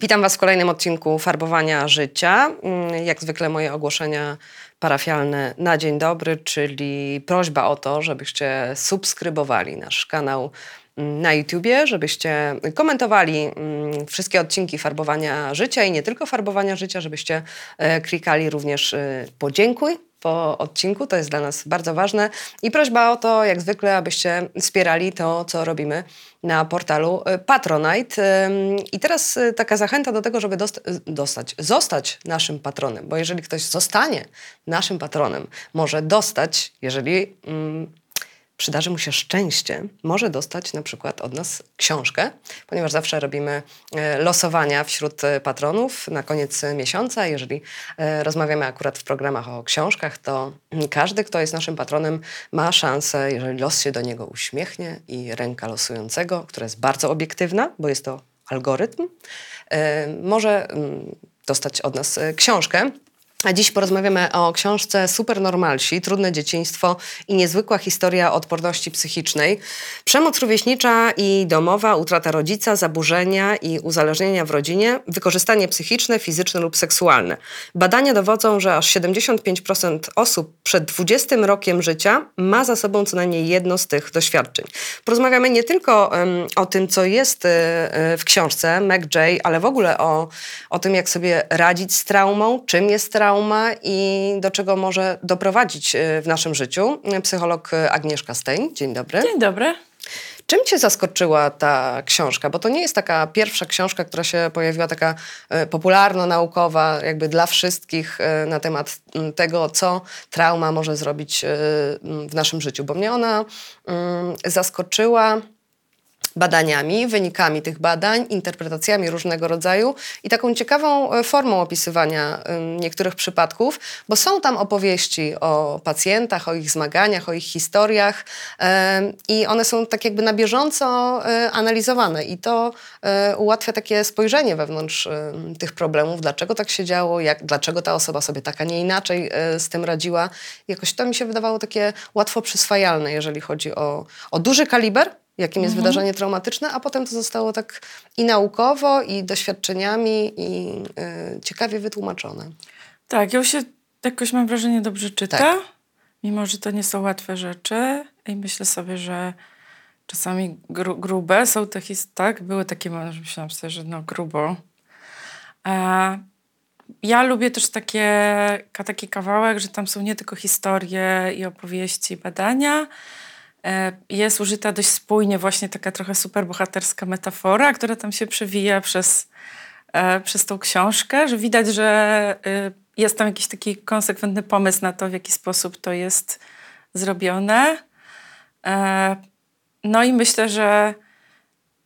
Witam Was w kolejnym odcinku Farbowania Życia. Mm, Jak zwykle moje ogłoszenia parafialne na dzień dobry, czyli prośba o to, żebyście subskrybowali nasz kanał mm, na YouTubie, żebyście komentowali mm, wszystkie odcinki Farbowania Życia i nie tylko Farbowania Życia, żebyście e, klikali również e, podziękuj po odcinku, to jest dla nas bardzo ważne. I prośba o to, jak zwykle, abyście wspierali to, co robimy na portalu e, Patronite. I teraz e, taka zachęta do tego, żeby dost- dostać, zostać naszym patronem, bo jeżeli ktoś zostanie naszym patronem, może dostać, jeżeli ym, przydarzy mu się szczęście, może dostać na przykład od nas książkę, ponieważ zawsze robimy e, losowania wśród e, patronów na koniec e, miesiąca. Jeżeli rozmawiamy akurat w programach o książkach, to mm, każdy, kto jest naszym patronem, ma szansę, jeżeli los się do niego uśmiechnie i ręka losującego, która jest bardzo obiektywna, bo jest to algorytm, może mm, dostać od nas książkę. A dziś porozmawiamy o książce Supernormalsi, Trudne dzieciństwo i niezwykła historia odporności psychicznej. Przemoc rówieśnicza i domowa, utrata rodzica, zaburzenia i uzależnienia w rodzinie, wykorzystanie psychiczne, fizyczne lub seksualne. Badania dowodzą, że aż 75% osób przed 20 rokiem życia ma za sobą co najmniej jedno z tych doświadczeń. Porozmawiamy nie tylko o tym, co jest y, w książce Meg J, ale w ogóle o, o tym, jak sobie radzić z traumą, czym jest trauma i do czego może doprowadzić y, w naszym życiu. Psycholog Agnieszka Stein, dzień dobry. Dzień dobry. Czym cię zaskoczyła ta książka? Bo to nie jest taka pierwsza książka, która się pojawiła, taka popularno-naukowa, jakby dla wszystkich na temat m, tego, co trauma może zrobić e, m, w naszym życiu. Bo mnie ona mm, zaskoczyła badaniami, wynikami tych badań, interpretacjami różnego rodzaju i taką ciekawą e, formą opisywania niektórych przypadków, bo są tam opowieści o pacjentach, o ich zmaganiach, o ich historiach i one są tak jakby na bieżąco e, analizowane. I to e, ułatwia takie spojrzenie wewnątrz tych problemów, dlaczego tak się działo, jak, dlaczego ta osoba sobie tak, a nie inaczej z tym radziła. Jakoś to mi się wydawało takie łatwo przyswajalne, jeżeli chodzi o, o duży kaliber, jakim jest wydarzenie traumatyczne, a potem to zostało tak i naukowo, i doświadczeniami, i y, ciekawie wytłumaczone. Tak, ją się jakoś mam wrażenie dobrze czyta, Tak. mimo że to nie są łatwe rzeczy i myślę sobie, że czasami gru, grube są te his- tak, były takie że myślałam sobie, że no grubo. A ja lubię też takie, taki kawałek, że tam są nie tylko historie i opowieści, i badania, E, jest użyta dość spójnie właśnie taka trochę superbohaterska metafora, która tam się przewija przez, e, przez tą książkę, że widać, że e, jest tam jakiś taki konsekwentny pomysł na to, w jaki sposób to jest zrobione. E, No i myślę, że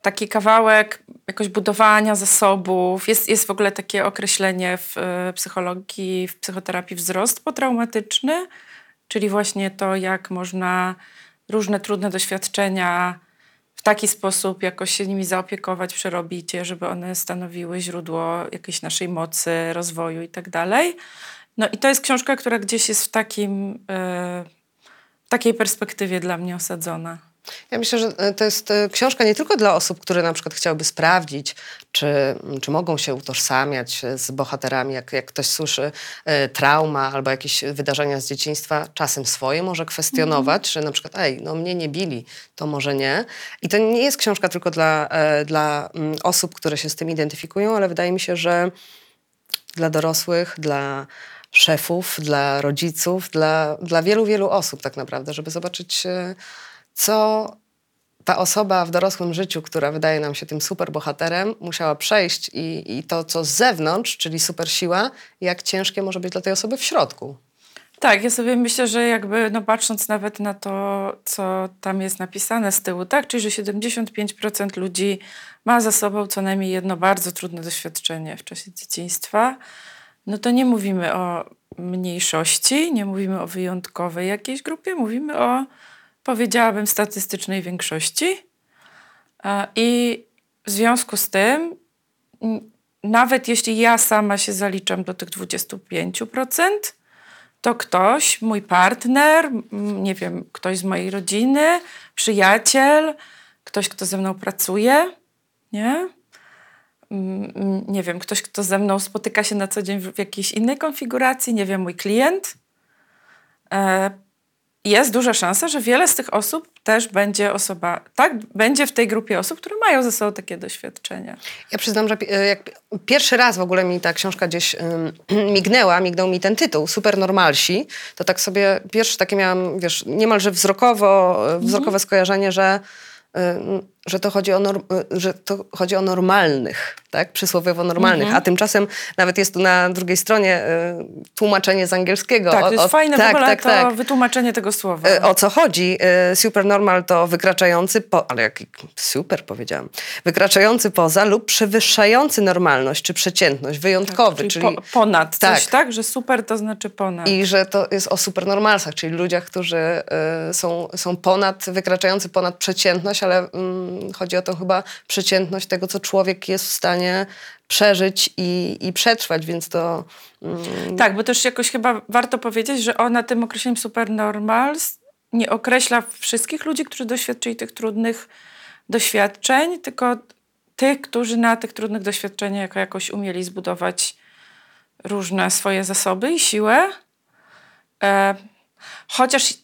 taki kawałek jakoś budowania zasobów, jest, jest w ogóle takie określenie w e, psychologii, w psychoterapii wzrost potraumatyczny, czyli właśnie to, jak można różne trudne doświadczenia w taki sposób jakoś się nimi zaopiekować, przerobić je, żeby one stanowiły źródło jakiejś naszej mocy, rozwoju i tak. No i to jest książka, która gdzieś jest w takim, e, w takiej perspektywie dla mnie osadzona. Ja myślę, że e, to jest e, książka nie tylko dla osób, które na przykład chciałyby sprawdzić, czy, czy mogą się utożsamiać z bohaterami, jak, jak ktoś słyszy e, trauma albo jakieś wydarzenia z dzieciństwa, czasem swoje może kwestionować, że na przykład, ej, no mnie nie bili, to może nie. I to nie jest książka tylko dla, e, dla osób, które się z tym identyfikują, ale wydaje mi się, że dla dorosłych, dla szefów, dla rodziców, dla, dla wielu, wielu osób tak naprawdę, żeby zobaczyć, e, co ta osoba w dorosłym życiu, która wydaje nam się tym super bohaterem, musiała przejść i, i to, co z zewnątrz, czyli super siła, jak ciężkie może być dla tej osoby w środku. Tak, ja sobie myślę, że jakby no patrząc nawet na to, co tam jest napisane z tyłu, tak, czyli że 75% ludzi ma za sobą co najmniej jedno bardzo trudne doświadczenie w czasie dzieciństwa, no to nie mówimy o mniejszości, nie mówimy o wyjątkowej jakiejś grupie, mówimy o, powiedziałabym, statystycznej większości. E, I w związku z tym, nawet jeśli ja sama się zaliczam do tych 25%, to ktoś, mój partner, nie wiem, ktoś z mojej rodziny, przyjaciel, ktoś, kto ze mną pracuje, nie? Nie wiem, ktoś, kto ze mną spotyka się na co dzień w w jakiejś innej konfiguracji, nie wiem, mój klient. E, Jest duża szansa, że wiele z tych osób też będzie osoba, tak, będzie w tej grupie osób, które mają ze sobą takie doświadczenia. Ja przyznam, że e, jak pierwszy raz w ogóle mi ta książka gdzieś mignęła, mignął mi ten tytuł, Supernormalsi, to tak sobie pierwsze takie miałam, wiesz, niemalże wzrokowo, e, wzrokowe skojarzenie, że, ym, że, to chodzi o że to chodzi o normalnych, tak? Przysłowiowo normalnych, a tymczasem nawet jest tu na drugiej stronie y, tłumaczenie z angielskiego. Tak, o, to jest o- fajne tak, w ogóle tak, to tak. wytłumaczenie tego słowa. E, O co chodzi? E, Supernormal to wykraczający, po, ale jaki super powiedziałam, wykraczający poza lub przewyższający normalność czy przeciętność, wyjątkowy, Tak, czyli, czyli po, ponad coś, tak. tak. Że super to znaczy ponad. i że to jest o supernormalsach, czyli ludziach, którzy są, są ponad, wykraczający ponad przeciętność, ale mm, chodzi o tą chyba przeciętność tego, co człowiek jest w stanie przeżyć i, i przetrwać, więc to mm, Tak, bo też jakoś chyba warto powiedzieć, że ona tym określeniem supernormals nie określa wszystkich ludzi, którzy doświadczyli tych trudnych doświadczeń, tylko tych, którzy na tych trudnych doświadczeniach jako jakoś umieli zbudować różne swoje zasoby i siłę. E, chociaż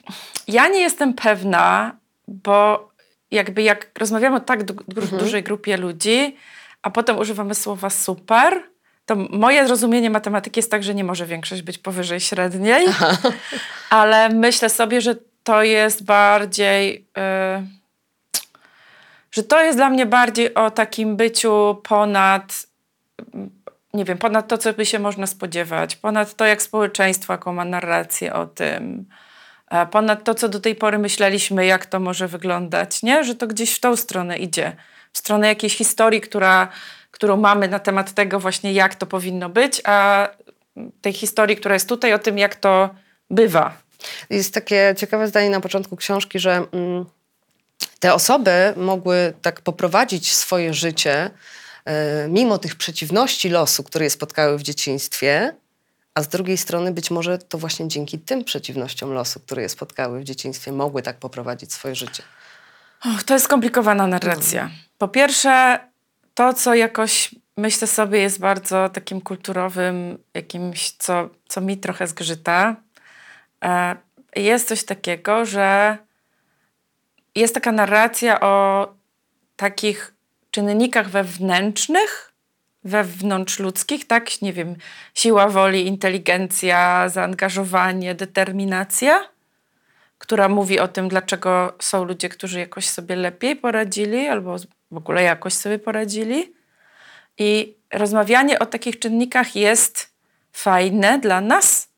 ja nie jestem pewna, bo jakby jak rozmawiamy o tak du- du- dużej grupie ludzi, a potem używamy słowa super, to moje zrozumienie matematyki jest tak, że nie może większość być powyżej średniej, ale myślę sobie, że to jest bardziej. y, że to jest dla mnie bardziej o takim byciu ponad, nie wiem, ponad to, co by się można spodziewać, ponad to, jak społeczeństwo, jaką ma narrację o tym, ponad to, co do tej pory myśleliśmy, jak to może wyglądać, nie? Że to gdzieś w tą stronę idzie, w stronę jakiejś historii, która, którą mamy na temat tego właśnie, jak to powinno być, a tej historii, która jest tutaj, o tym, jak to bywa. Jest takie ciekawe zdanie na początku książki, że mm, te osoby mogły tak poprowadzić swoje życie e, mimo tych przeciwności losu, które je spotkały w dzieciństwie, a z drugiej strony być może to właśnie dzięki tym przeciwnościom losu, które je spotkały w dzieciństwie, mogły tak poprowadzić swoje życie. Och, to jest skomplikowana narracja. Po pierwsze, to, co jakoś myślę sobie jest bardzo takim kulturowym, jakimś, co, co mi trochę zgrzyta, e, jest coś takiego, że jest taka narracja o takich czynnikach wewnętrznych, wewnątrzludzkich, tak? Nie wiem, siła woli, inteligencja, zaangażowanie, determinacja która mówi o tym, dlaczego są ludzie, którzy jakoś sobie lepiej poradzili albo w ogóle jakoś sobie poradzili. I rozmawianie o takich czynnikach jest fajne dla nas,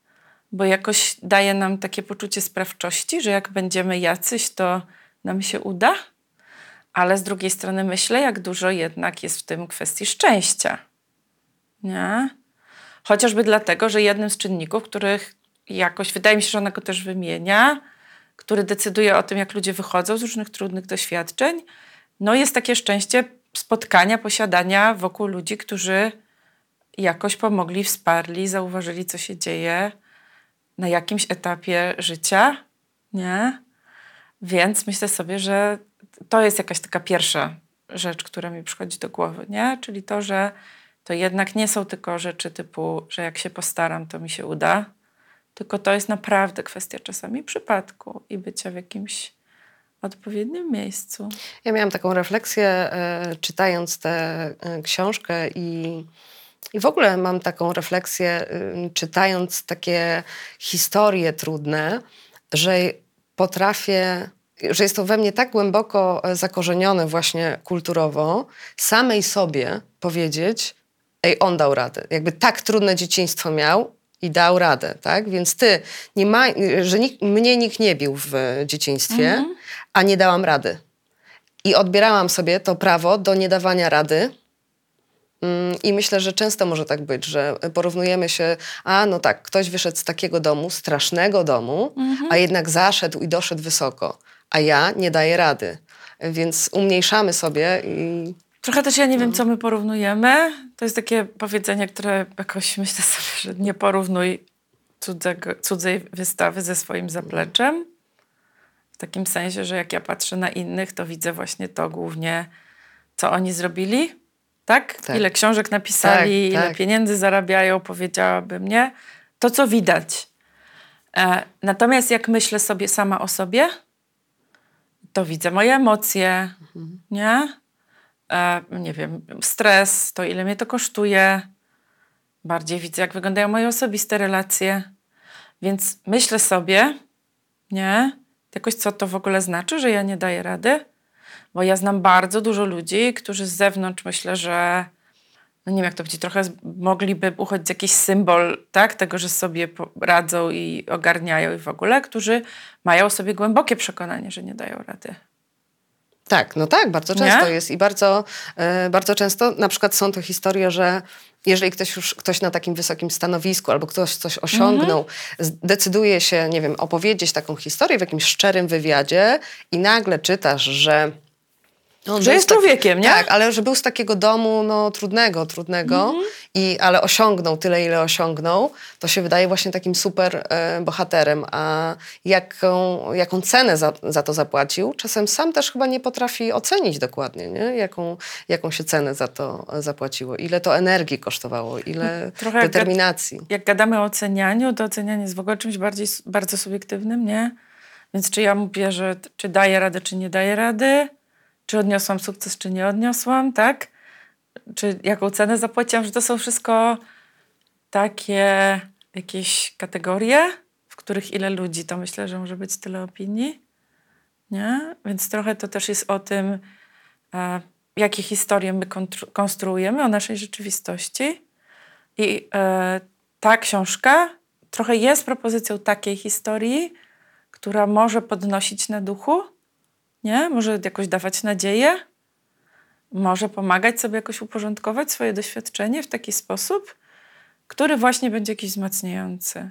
bo jakoś daje nam takie poczucie sprawczości, że jak będziemy jacyś, to nam się uda. Ale z drugiej strony myślę, jak dużo jednak jest w tym kwestii szczęścia. Nie? Chociażby dlatego, że jednym z czynników, których jakoś, wydaje mi się, że ona go też wymienia, który decyduje o tym, jak ludzie wychodzą z różnych trudnych doświadczeń, no jest takie szczęście spotkania, posiadania wokół ludzi, którzy jakoś pomogli, wsparli, zauważyli, co się dzieje na jakimś etapie życia, nie? Więc myślę sobie, że to jest jakaś taka pierwsza rzecz, która mi przychodzi do głowy, nie? Czyli to, że to jednak nie są tylko rzeczy typu, że jak się postaram, to mi się uda, tylko to jest naprawdę kwestia czasami przypadku i bycia w jakimś odpowiednim miejscu. Ja miałam taką refleksję, e, czytając tę e, książkę i, i w ogóle mam taką refleksję, czytając takie historie trudne, że potrafię, że jest to we mnie tak głęboko e, zakorzenione właśnie kulturowo, samej sobie powiedzieć, ej, on dał radę. Jakby tak trudne dzieciństwo miał i dał radę, tak? Więc ty, nie ma, że nikt, mnie nikt nie bił w e, dzieciństwie, a nie dałam rady. I odbierałam sobie to prawo do niedawania rady. Mm, I myślę, że często może tak być, że porównujemy się, a no tak, ktoś wyszedł z takiego domu, strasznego domu, a jednak zaszedł i doszedł wysoko, a ja nie daję rady. więc umniejszamy sobie i Trochę też ja nie wiem, co my porównujemy. To jest takie powiedzenie, które jakoś myślę sobie, że nie porównuj cudzego, cudzej wystawy ze swoim zapleczem. W takim sensie, że jak ja patrzę na innych, to widzę właśnie to głównie, co oni zrobili. Tak? Tak. Ile książek napisali, Tak, ile tak. pieniędzy zarabiają, powiedziałabym, nie? To, co widać. E, natomiast jak myślę sobie sama o sobie, to widzę moje emocje, nie? E, nie wiem, stres, to ile mnie to kosztuje. Bardziej widzę, jak wyglądają moje osobiste relacje. Więc myślę sobie, nie? Jakoś co to w ogóle znaczy, że ja nie daję rady? Bo ja znam bardzo dużo ludzi, którzy z zewnątrz myślę, że no nie wiem jak to powiedzieć, trochę mogliby uchodzić jakiś symbol tak, tego, że sobie radzą i ogarniają i w ogóle, którzy mają sobie głębokie przekonanie, że nie dają rady. Tak, no tak, bardzo często Nie? jest i bardzo, e, bardzo często na przykład są to historie, że jeżeli ktoś już ktoś na takim wysokim stanowisku albo ktoś coś osiągnął, z- decyduje się, nie wiem, opowiedzieć taką historię w jakimś szczerym wywiadzie i nagle czytasz, że on Że jest z tak- człowiekiem, nie? Tak, ale że był z takiego domu no, trudnego, trudnego, Mhm. i, ale osiągnął tyle, ile osiągnął, to się wydaje właśnie takim super e, bohaterem. A jaką, jaką cenę za, za to zapłacił, czasem sam też chyba nie potrafi ocenić dokładnie, nie? Jaką, jaką się cenę za to zapłaciło, ile to energii kosztowało, ile Trochę jak determinacji. jak gadamy o ocenianiu, to ocenianie jest w ogóle czymś bardziej, bardzo subiektywnym, nie? Więc czy ja mówię, że czy daję radę, czy nie daję rady, czy odniosłam sukces, czy nie odniosłam, tak? Czy jaką cenę zapłaciłam, że to są wszystko takie jakieś kategorie, w których ile ludzi, to myślę, że może być tyle opinii, nie? Więc trochę to też jest o tym, e, jakie historie my konstruujemy o naszej rzeczywistości. I e, ta książka trochę jest propozycją takiej historii, która może podnosić na duchu, nie? Może jakoś dawać nadzieję, może pomagać sobie jakoś uporządkować swoje doświadczenie w taki sposób, który właśnie będzie jakiś wzmacniający.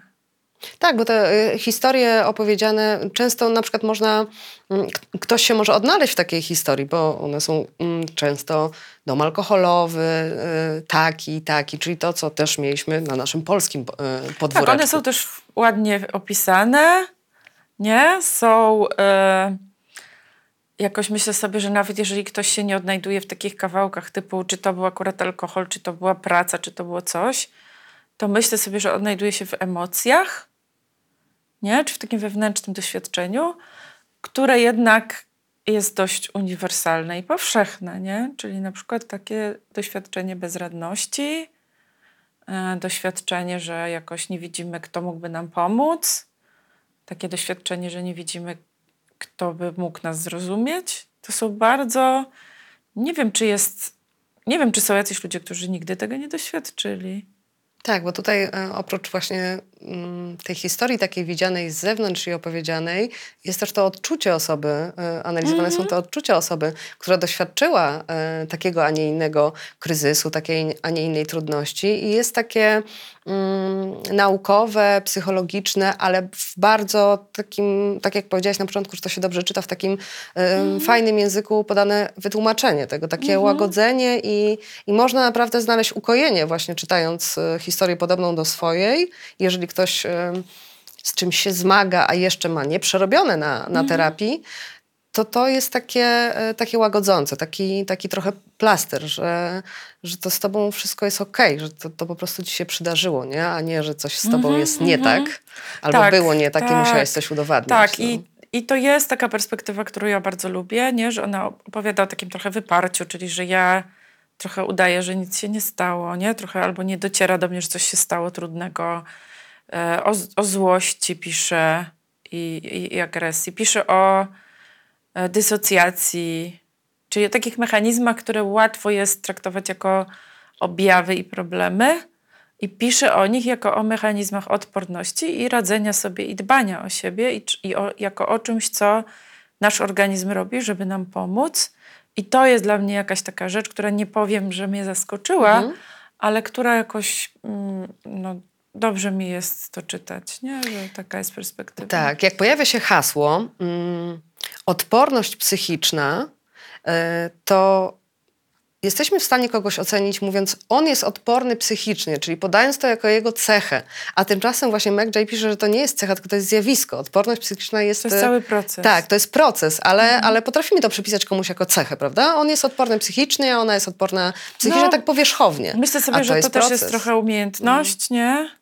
Tak, bo te y, historie opowiedziane, często na przykład można, mm, ktoś się może odnaleźć w takiej historii, bo one są mm, często dom alkoholowy, y, taki, taki, czyli to, co też mieliśmy na naszym polskim y, podwórku. Tak, one są też ładnie opisane, nie? Są jakoś myślę sobie, że nawet jeżeli ktoś się nie odnajduje w takich kawałkach typu, czy to był akurat alkohol, czy to była praca, czy to było coś, to myślę sobie, że odnajduje się w emocjach, nie? Czy w takim wewnętrznym doświadczeniu, które jednak jest dość uniwersalne i powszechne, nie? Czyli na przykład takie doświadczenie bezradności, e, doświadczenie, że jakoś nie widzimy, kto mógłby nam pomóc, takie doświadczenie, że nie widzimy, kto by mógł nas zrozumieć. To są bardzo. Nie wiem, czy jest. Nie wiem, czy są jacyś ludzie, którzy nigdy tego nie doświadczyli. Tak, bo tutaj e, oprócz właśnie tej historii takiej widzianej z zewnątrz i opowiedzianej, jest też to odczucie osoby, e, analizowane są te odczucia osoby, która doświadczyła e, takiego, a nie innego kryzysu, takiej, a nie innej trudności. I jest takie mm, naukowe, psychologiczne, ale w bardzo takim, tak jak powiedziałaś na początku, że to się dobrze czyta, w takim e, fajnym języku podane wytłumaczenie tego, takie łagodzenie i, i można naprawdę znaleźć ukojenie właśnie czytając historię podobną do swojej. Jeżeli ktoś e, z czymś się zmaga, a jeszcze ma nieprzerobione na, na terapii, to to jest takie, e, takie łagodzące, taki, taki trochę plaster, że, że to z tobą wszystko jest okej, że to, to po prostu ci się przydarzyło, nie? a nie, że coś z tobą jest nie tak, albo Tak, było nie tak, i tak. musiałeś coś udowadniać. Tak, no. i, i to jest taka perspektywa, którą ja bardzo lubię, nie? że ona opowiada o takim trochę wyparciu, czyli że ja trochę udaję, że nic się nie stało, nie? Trochę albo nie dociera do mnie, że coś się stało trudnego. E, o, o złości pisze i, i, i agresji. Pisze o e, dysocjacji, czyli o takich mechanizmach, które łatwo jest traktować jako objawy i problemy. I pisze o nich jako o mechanizmach odporności i radzenia sobie i dbania o siebie i, i o, jako o czymś, co nasz organizm robi, żeby nam pomóc. I to jest dla mnie jakaś taka rzecz, która nie powiem, że mnie zaskoczyła, ale która jakoś mm, no, dobrze mi jest to czytać, nie? że taka jest perspektywa. Tak, jak pojawia się hasło mm, odporność psychiczna, e, to jesteśmy w stanie kogoś ocenić, mówiąc, on jest odporny psychicznie, czyli podając to jako jego cechę. A tymczasem właśnie McJay pisze, że to nie jest cecha, tylko to jest zjawisko. Odporność psychiczna jest... To jest e, cały proces. Tak, to jest proces, ale, ale potrafimy to przypisać komuś jako cechę, prawda? On jest odporny psychicznie, a ona jest odporna psychicznie No, tak powierzchownie. Myślę sobie, że to też proces. jest trochę umiejętność, nie?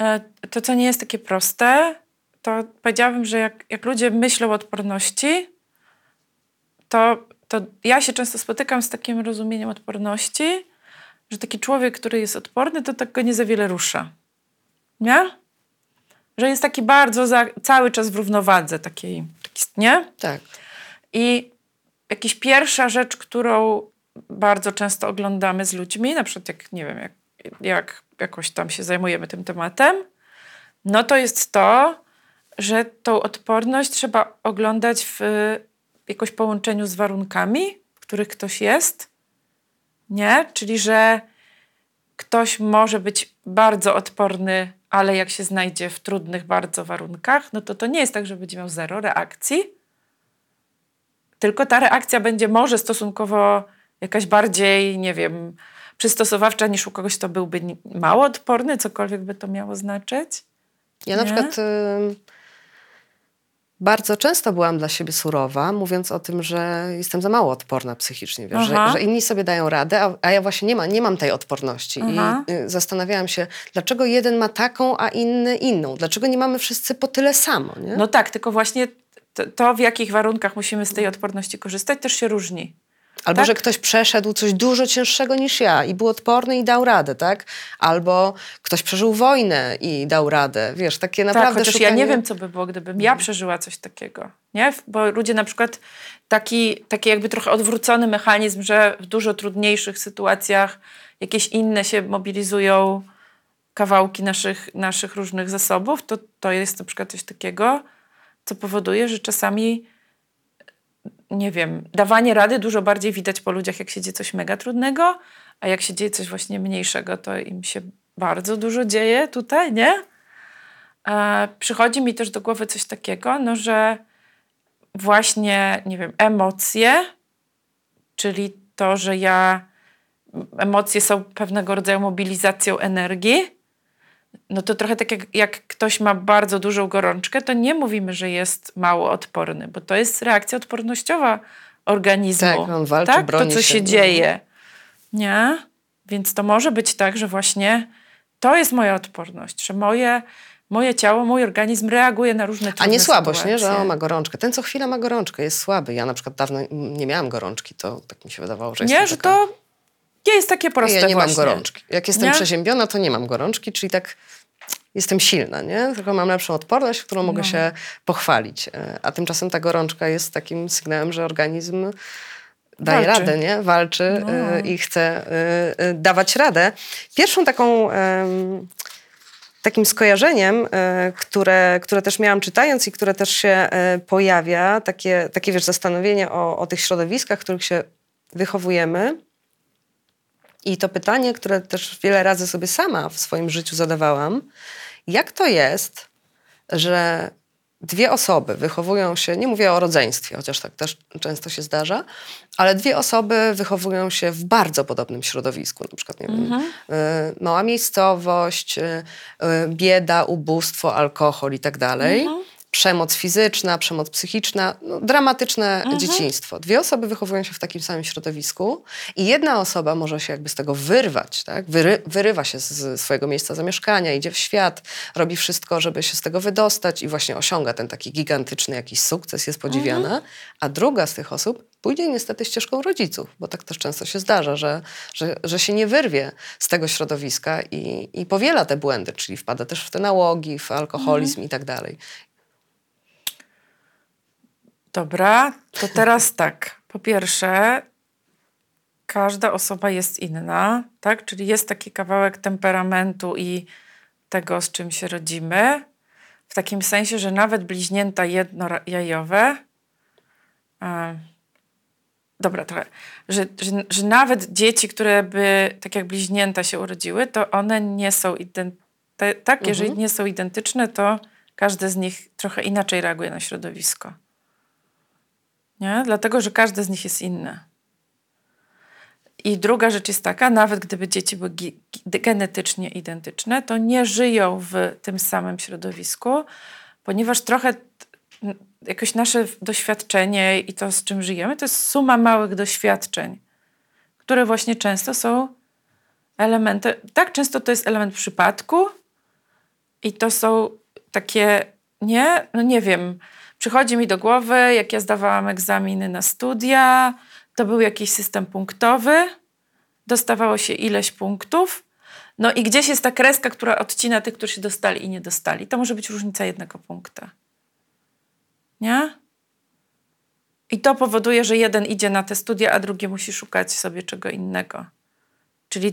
E, To, co nie jest takie proste, to powiedziałabym, że jak, jak ludzie myślą o odporności, to, to ja się często spotykam z takim rozumieniem odporności, że taki człowiek, który jest odporny, to tak go nie za wiele rusza. Nie? Że jest taki bardzo za, cały czas w równowadze takiej, taki, nie? Tak. I jakaś pierwsza rzecz, którą bardzo często oglądamy z ludźmi, na przykład jak, nie wiem, jak, jak jakoś tam się zajmujemy tym tematem, no to jest to, że tą odporność trzeba oglądać w jakoś połączeniu z warunkami, w których ktoś jest, nie? Czyli, że ktoś może być bardzo odporny, ale jak się znajdzie w trudnych bardzo warunkach, no to to nie jest tak, że będzie miał zero reakcji, tylko ta reakcja będzie może stosunkowo jakaś bardziej, nie wiem, przystosowawcza niż u kogoś, kto byłby mało odporny, cokolwiek by to miało znaczyć. Ja na Nie? przykład y, bardzo często byłam dla siebie surowa, mówiąc o tym, że jestem za mało odporna psychicznie, wiesz, że, że inni sobie dają radę, a, a ja właśnie nie, ma, nie mam tej odporności. Aha. I y, zastanawiałam się, dlaczego jeden ma taką, a inny inną? Dlaczego nie mamy wszyscy po tyle samo, nie? No tak, tylko właśnie to, to w jakich warunkach musimy z tej odporności korzystać, też się różni. Albo, tak? że ktoś przeszedł coś dużo cięższego niż ja i był odporny i dał radę, tak? Albo ktoś przeżył wojnę i dał radę. Wiesz, takie naprawdę tak, chociaż szukanie... ja nie wiem, co by było, gdybym ja przeżyła coś takiego. Nie? Bo ludzie na przykład taki, taki jakby trochę odwrócony mechanizm, że w dużo trudniejszych sytuacjach jakieś inne się mobilizują kawałki naszych, naszych różnych zasobów, to, to jest na przykład coś takiego, co powoduje, że czasami nie wiem, dawanie rady dużo bardziej widać po ludziach, jak się dzieje coś mega trudnego, a jak się dzieje coś właśnie mniejszego, to im się bardzo dużo dzieje tutaj, nie? E, przychodzi mi też do głowy coś takiego, no że właśnie, nie wiem, emocje, czyli to, że ja, emocje są pewnego rodzaju mobilizacją energii, no to trochę tak jak, jak ktoś ma bardzo dużą gorączkę, to nie mówimy, że jest mało odporny, bo to jest reakcja odpornościowa organizmu. Tak, on walczy, tak? To, broni co się, się no. dzieje. Nie? Więc to może być tak, że właśnie to jest moja odporność, że moje, moje ciało, mój organizm reaguje na różne A trudne nie słabość, nie? Że sytuacje. o, ma gorączkę. Ten co chwila ma gorączkę, jest słaby. Ja na przykład dawno nie miałam gorączki, to tak mi się wydawało, że Nie, jestem że taka... to nie jest takie proste Ja nie właśnie. mam gorączki. Jak jestem Nie? przeziębiona, to nie mam gorączki, czyli tak jestem silna, nie? Tylko mam lepszą odporność, którą mogę No. się pochwalić. E, A tymczasem ta gorączka jest takim sygnałem, że organizm daje Walczy. radę, nie? Walczy No. e, i chce e, dawać radę. Pierwszą taką... takim skojarzeniem, które, które też miałam czytając i które też się pojawia, takie, takie wiesz, zastanowienie o, o tych środowiskach, w których się wychowujemy. I to pytanie, które też wiele razy sobie sama w swoim życiu zadawałam, jak to jest, że dwie osoby wychowują się, nie mówię o rodzeństwie, chociaż tak też często się zdarza, ale dwie osoby wychowują się w bardzo podobnym środowisku, na przykład nie wiem, y, mała miejscowość, y, y, bieda, ubóstwo, alkohol i tak dalej. Przemoc fizyczna, przemoc psychiczna, no, dramatyczne dzieciństwo. Dwie osoby wychowują się w takim samym środowisku i jedna osoba może się jakby z tego wyrwać, tak? Wyry, wyrywa się z, swojego miejsca zamieszkania, idzie w świat, robi wszystko, żeby się z tego wydostać i właśnie osiąga ten taki gigantyczny jakiś sukces, jest podziwiana, a druga z tych osób pójdzie niestety ścieżką rodziców, bo tak też często się zdarza, że, że, że się nie wyrwie z tego środowiska i, i powiela te błędy, czyli wpada też w te nałogi, w alkoholizm i tak dalej. Dobra, to teraz tak. Po pierwsze, każda osoba jest inna, tak? Czyli jest taki kawałek temperamentu i tego, z czym się rodzimy. W takim sensie, że nawet bliźnięta jednojajowe. E, dobra, trochę. Że, że, że nawet dzieci, które by tak jak bliźnięta się urodziły, to one nie są identyczne. Tak, jeżeli nie są identyczne, to każdy z nich trochę inaczej reaguje na środowisko. Nie? Dlatego, że każdy z nich jest inny. I druga rzecz jest taka, nawet gdyby dzieci były genetycznie identyczne, to nie żyją w tym samym środowisku, ponieważ trochę jakoś nasze doświadczenie i to, z czym żyjemy, to jest suma małych doświadczeń, które właśnie często są elementem, tak często to jest element przypadku i to są takie, nie, no nie wiem, przychodzi mi do głowy, jak ja zdawałam egzaminy na studia, to był jakiś system punktowy, dostawało się ileś punktów, no i gdzieś jest ta kreska, która odcina tych, którzy się dostali i nie dostali. To może być różnica jednego punkta. Nie? I to powoduje, że jeden idzie na te studia, a drugi musi szukać sobie czego innego. Czyli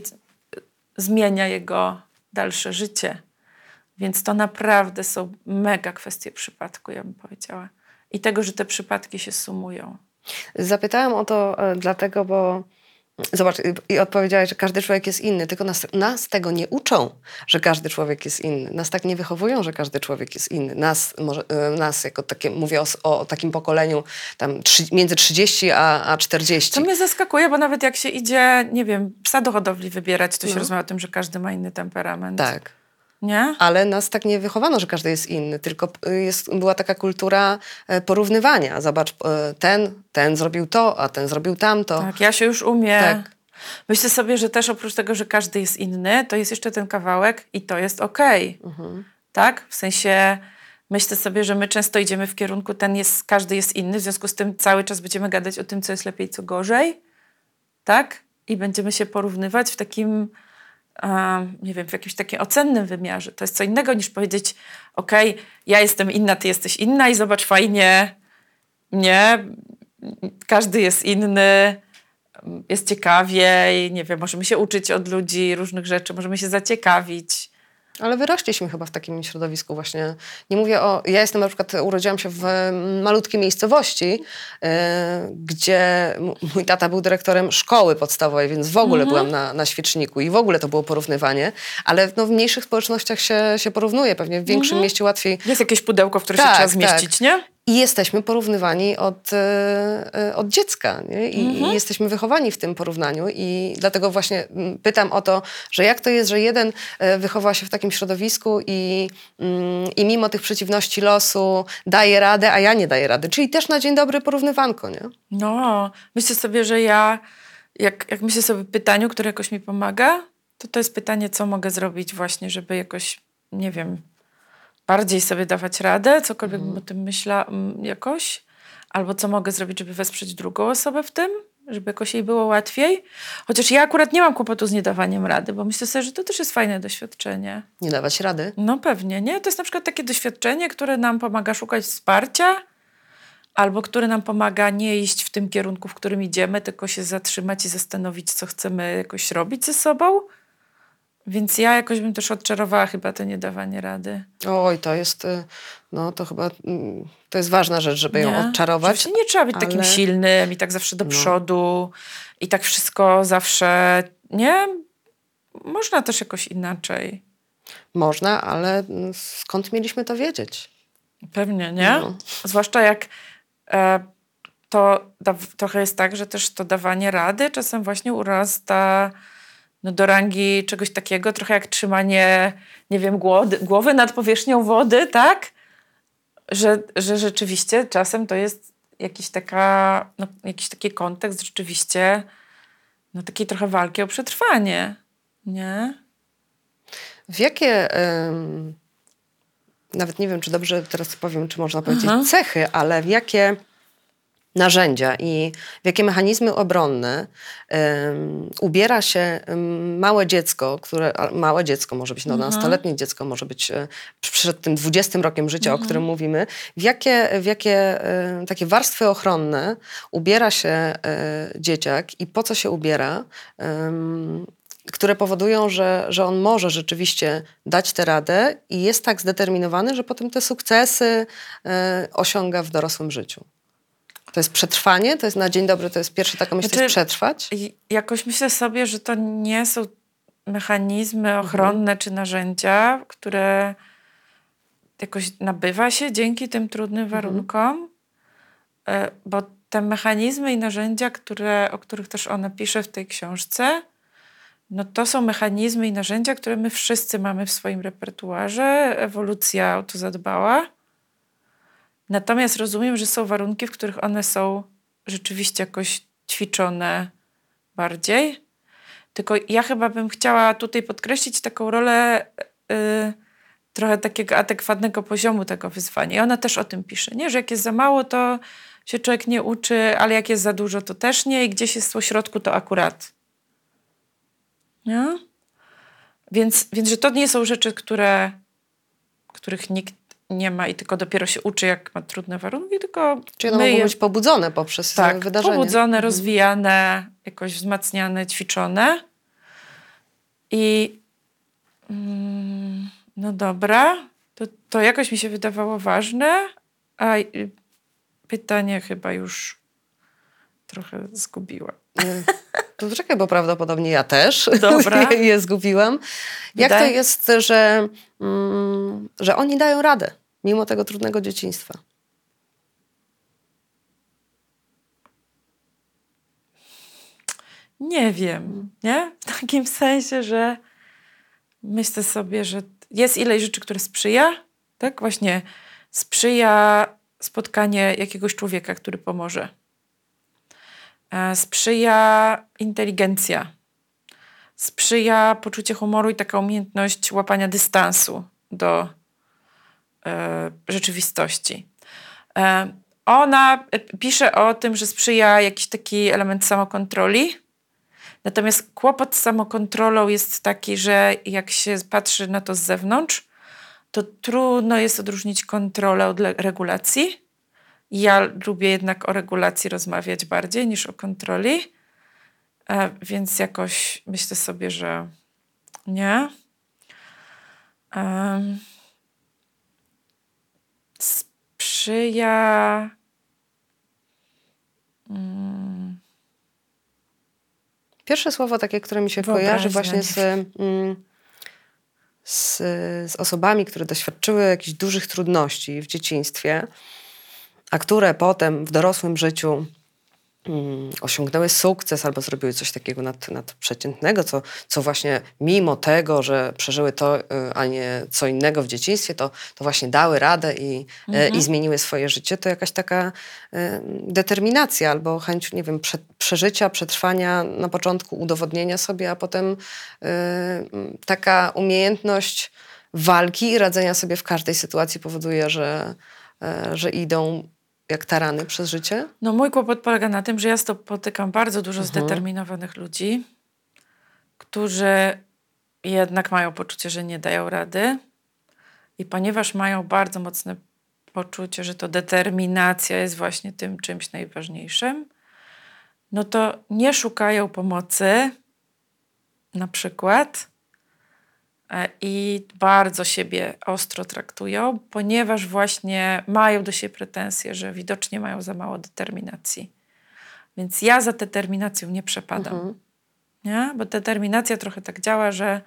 zmienia jego dalsze życie. Więc to naprawdę są mega kwestie przypadku, ja bym powiedziała. I tego, że te przypadki się sumują. Zapytałam o to e, dlatego, bo zobacz, i- odpowiedziałaś, że każdy człowiek jest inny, tylko nas, nas tego nie uczą, że każdy człowiek jest inny. Nas tak nie wychowują, że każdy człowiek jest inny. Nas, może, e, nas jako takie, mówię o, o takim pokoleniu tam trzy, między 30 a, a 40. To mnie zaskakuje, bo nawet jak się idzie, nie wiem, psa do hodowli wybierać, to się No. rozmawia o tym, że każdy ma inny temperament. Tak. Nie? Ale nas tak nie wychowano, że każdy jest inny, tylko y, jest, była taka kultura e, porównywania. Zobacz, e, ten, ten zrobił to, a ten zrobił tamto. Tak, ja się już umiem. Tak. Myślę sobie, że też oprócz tego, że każdy jest inny, to jest jeszcze ten kawałek i to jest okej. Mhm. Tak? W sensie myślę sobie, że my często idziemy w kierunku, ten jest, każdy jest inny, w związku z tym cały czas będziemy gadać o tym, co jest lepiej, co gorzej. Tak? I będziemy się porównywać w takim, nie wiem, w jakimś takim ocennym wymiarze. To jest co innego niż powiedzieć, okej, ja jestem inna, ty jesteś inna i zobacz fajnie, nie, każdy jest inny, jest ciekawiej, nie wiem, możemy się uczyć od ludzi różnych rzeczy, możemy się zaciekawić. Ale wyrośliśmy chyba w takim środowisku właśnie. Nie mówię o... Ja jestem na przykład, urodziłam się w malutkiej miejscowości, e, gdzie mój tata był dyrektorem szkoły podstawowej, więc w ogóle byłam na, na świeczniku i w ogóle to było porównywanie. Ale no, w mniejszych społecznościach się, się porównuje. Pewnie w większym mieście łatwiej Jest jakieś pudełko, w które Tak, się trzeba tak. zmieścić, nie? I jesteśmy porównywani od, e, e, od dziecka. Nie? I, I jesteśmy wychowani w tym porównaniu. I dlatego właśnie mm, pytam o to, że jak to jest, że jeden e, wychował się w takim środowisku i, mm, i mimo tych przeciwności losu daje radę, a ja nie daję rady. Czyli też na dzień dobry porównywanko, nie? No, myślę sobie, że ja, jak, jak myślę sobie pytaniu, które jakoś mi pomaga, to to jest pytanie, co mogę zrobić właśnie, żeby jakoś, nie wiem, bardziej sobie dawać radę, cokolwiek bym o tym myślała mm, jakoś, albo co mogę zrobić, żeby wesprzeć drugą osobę w tym, żeby jakoś jej było łatwiej. Chociaż ja akurat nie mam kłopotu z niedawaniem rady, bo myślę sobie, że to też jest fajne doświadczenie. Nie dawać rady. No pewnie, nie? To jest na przykład takie doświadczenie, które nam pomaga szukać wsparcia, albo które nam pomaga nie iść w tym kierunku, w którym idziemy, tylko się zatrzymać i zastanowić, co chcemy jakoś robić ze sobą. Więc ja jakoś bym też odczarowała chyba to niedawanie rady. Oj, to jest, y, no to chyba, mm, to jest ważna rzecz, żeby ją Nie? odczarować. Oczywiście nie trzeba być takim ale- silnym i tak zawsze do No. przodu i tak wszystko zawsze, nie? Można też jakoś inaczej. Można, ale mm, skąd mieliśmy to wiedzieć? Pewnie, nie? No. Zwłaszcza jak e, to da, trochę jest tak, że też to dawanie rady czasem właśnie urasta no, do rangi czegoś takiego, trochę jak trzymanie, nie wiem, głody, głowy nad powierzchnią wody, tak? Że, że rzeczywiście czasem to jest jakiś, taka, no, jakiś taki kontekst rzeczywiście no, takiej trochę walki o przetrwanie, nie? W jakie, em, nawet nie wiem, czy dobrze teraz powiem, czy można powiedzieć Aha. cechy, ale w jakie narzędzia i w jakie mechanizmy obronne em, ubiera się małe dziecko, które, małe dziecko może być no, nastoletnie dziecko, może być e, przed tym 20 rokiem życia, o którym mówimy, w jakie, w jakie e, takie warstwy ochronne ubiera się e, dzieciak i po co się ubiera, które powodują, że, że on może rzeczywiście dać tę radę i jest tak zdeterminowany, że potem te sukcesy osiąga w dorosłym życiu. To jest przetrwanie, to jest na dzień dobry, to jest pierwsza taka myśl, Znaczy- przetrwać. Jakoś myślę sobie, że to nie są mechanizmy Mhm. ochronne czy narzędzia, które jakoś nabywa się dzięki tym trudnym Mhm. warunkom, e, bo te mechanizmy i narzędzia, które, o których też ona pisze w tej książce, no to są mechanizmy i narzędzia, które my wszyscy mamy w swoim repertuarze. Ewolucja o to zadbała. Natomiast rozumiem, że są warunki, w których one są rzeczywiście jakoś ćwiczone bardziej. Tylko ja chyba bym chciała tutaj podkreślić taką rolę yy, trochę takiego adekwatnego poziomu tego wyzwania. I ona też o tym pisze, nie? że jak jest za mało, to się człowiek nie uczy, ale jak jest za dużo, to też nie i gdzieś jest po środku, to akurat. Nie? Więc, więc że to nie są rzeczy, które, których nikt nie ma i tylko dopiero się uczy, jak ma trudne warunki, tylko Czyli one my mogą być pobudzone poprzez tak, wydarzenie. pobudzone, Mhm. rozwijane, jakoś wzmacniane, ćwiczone. I mm, no dobra, to, to jakoś mi się wydawało ważne, a pytanie chyba już trochę zgubiła. Nie. To czekaj, bo prawdopodobnie ja też Dobra. je, je zgubiłam. Jak to jest, że, mm, że oni dają radę, mimo tego trudnego dzieciństwa? Nie wiem, nie? W takim sensie, że myślę sobie, że jest ileś rzeczy, które sprzyja, tak? Właśnie sprzyja spotkanie jakiegoś człowieka, który pomoże. E, Sprzyja inteligencja. Sprzyja poczucie humoru i taka umiejętność łapania dystansu do rzeczywistości. E, ona e, pisze o tym, że sprzyja jakiś taki element samokontroli. Natomiast kłopot z samokontrolą jest taki, że jak się patrzy na to z zewnątrz, to trudno jest odróżnić kontrolę od regulacji. Ja lubię jednak o regulacji rozmawiać bardziej niż o kontroli, e, więc jakoś myślę sobie, że nie. Em, sprzyja. Mm, Pierwsze słowo takie, które mi się Wyobraźnia, kojarzy właśnie z, mm, z, z osobami, które doświadczyły jakichś dużych trudności w dzieciństwie, a które potem w dorosłym życiu osiągnęły sukces albo zrobiły coś takiego nad, nadprzeciętnego, co, co właśnie mimo tego, że przeżyły to, y, a nie co innego w dzieciństwie, to, to właśnie dały radę i, e, i zmieniły swoje życie, to jakaś taka y, determinacja albo chęć, nie wiem, prze, przeżycia, przetrwania na początku, udowodnienia sobie, a potem y, mm, taka umiejętność walki i radzenia sobie w każdej sytuacji powoduje, że, że idą jak tarany przez życie. No mój kłopot polega na tym, że ja spotykam bardzo dużo zdeterminowanych ludzi, którzy jednak mają poczucie, że nie dają rady i ponieważ mają bardzo mocne poczucie, że to determinacja jest właśnie tym czymś najważniejszym, no to nie szukają pomocy na przykład i bardzo siebie ostro traktują, ponieważ właśnie mają do siebie pretensje, że widocznie mają za mało determinacji. Więc ja za determinacją nie przepadam. Nie? Bo determinacja trochę tak działa, że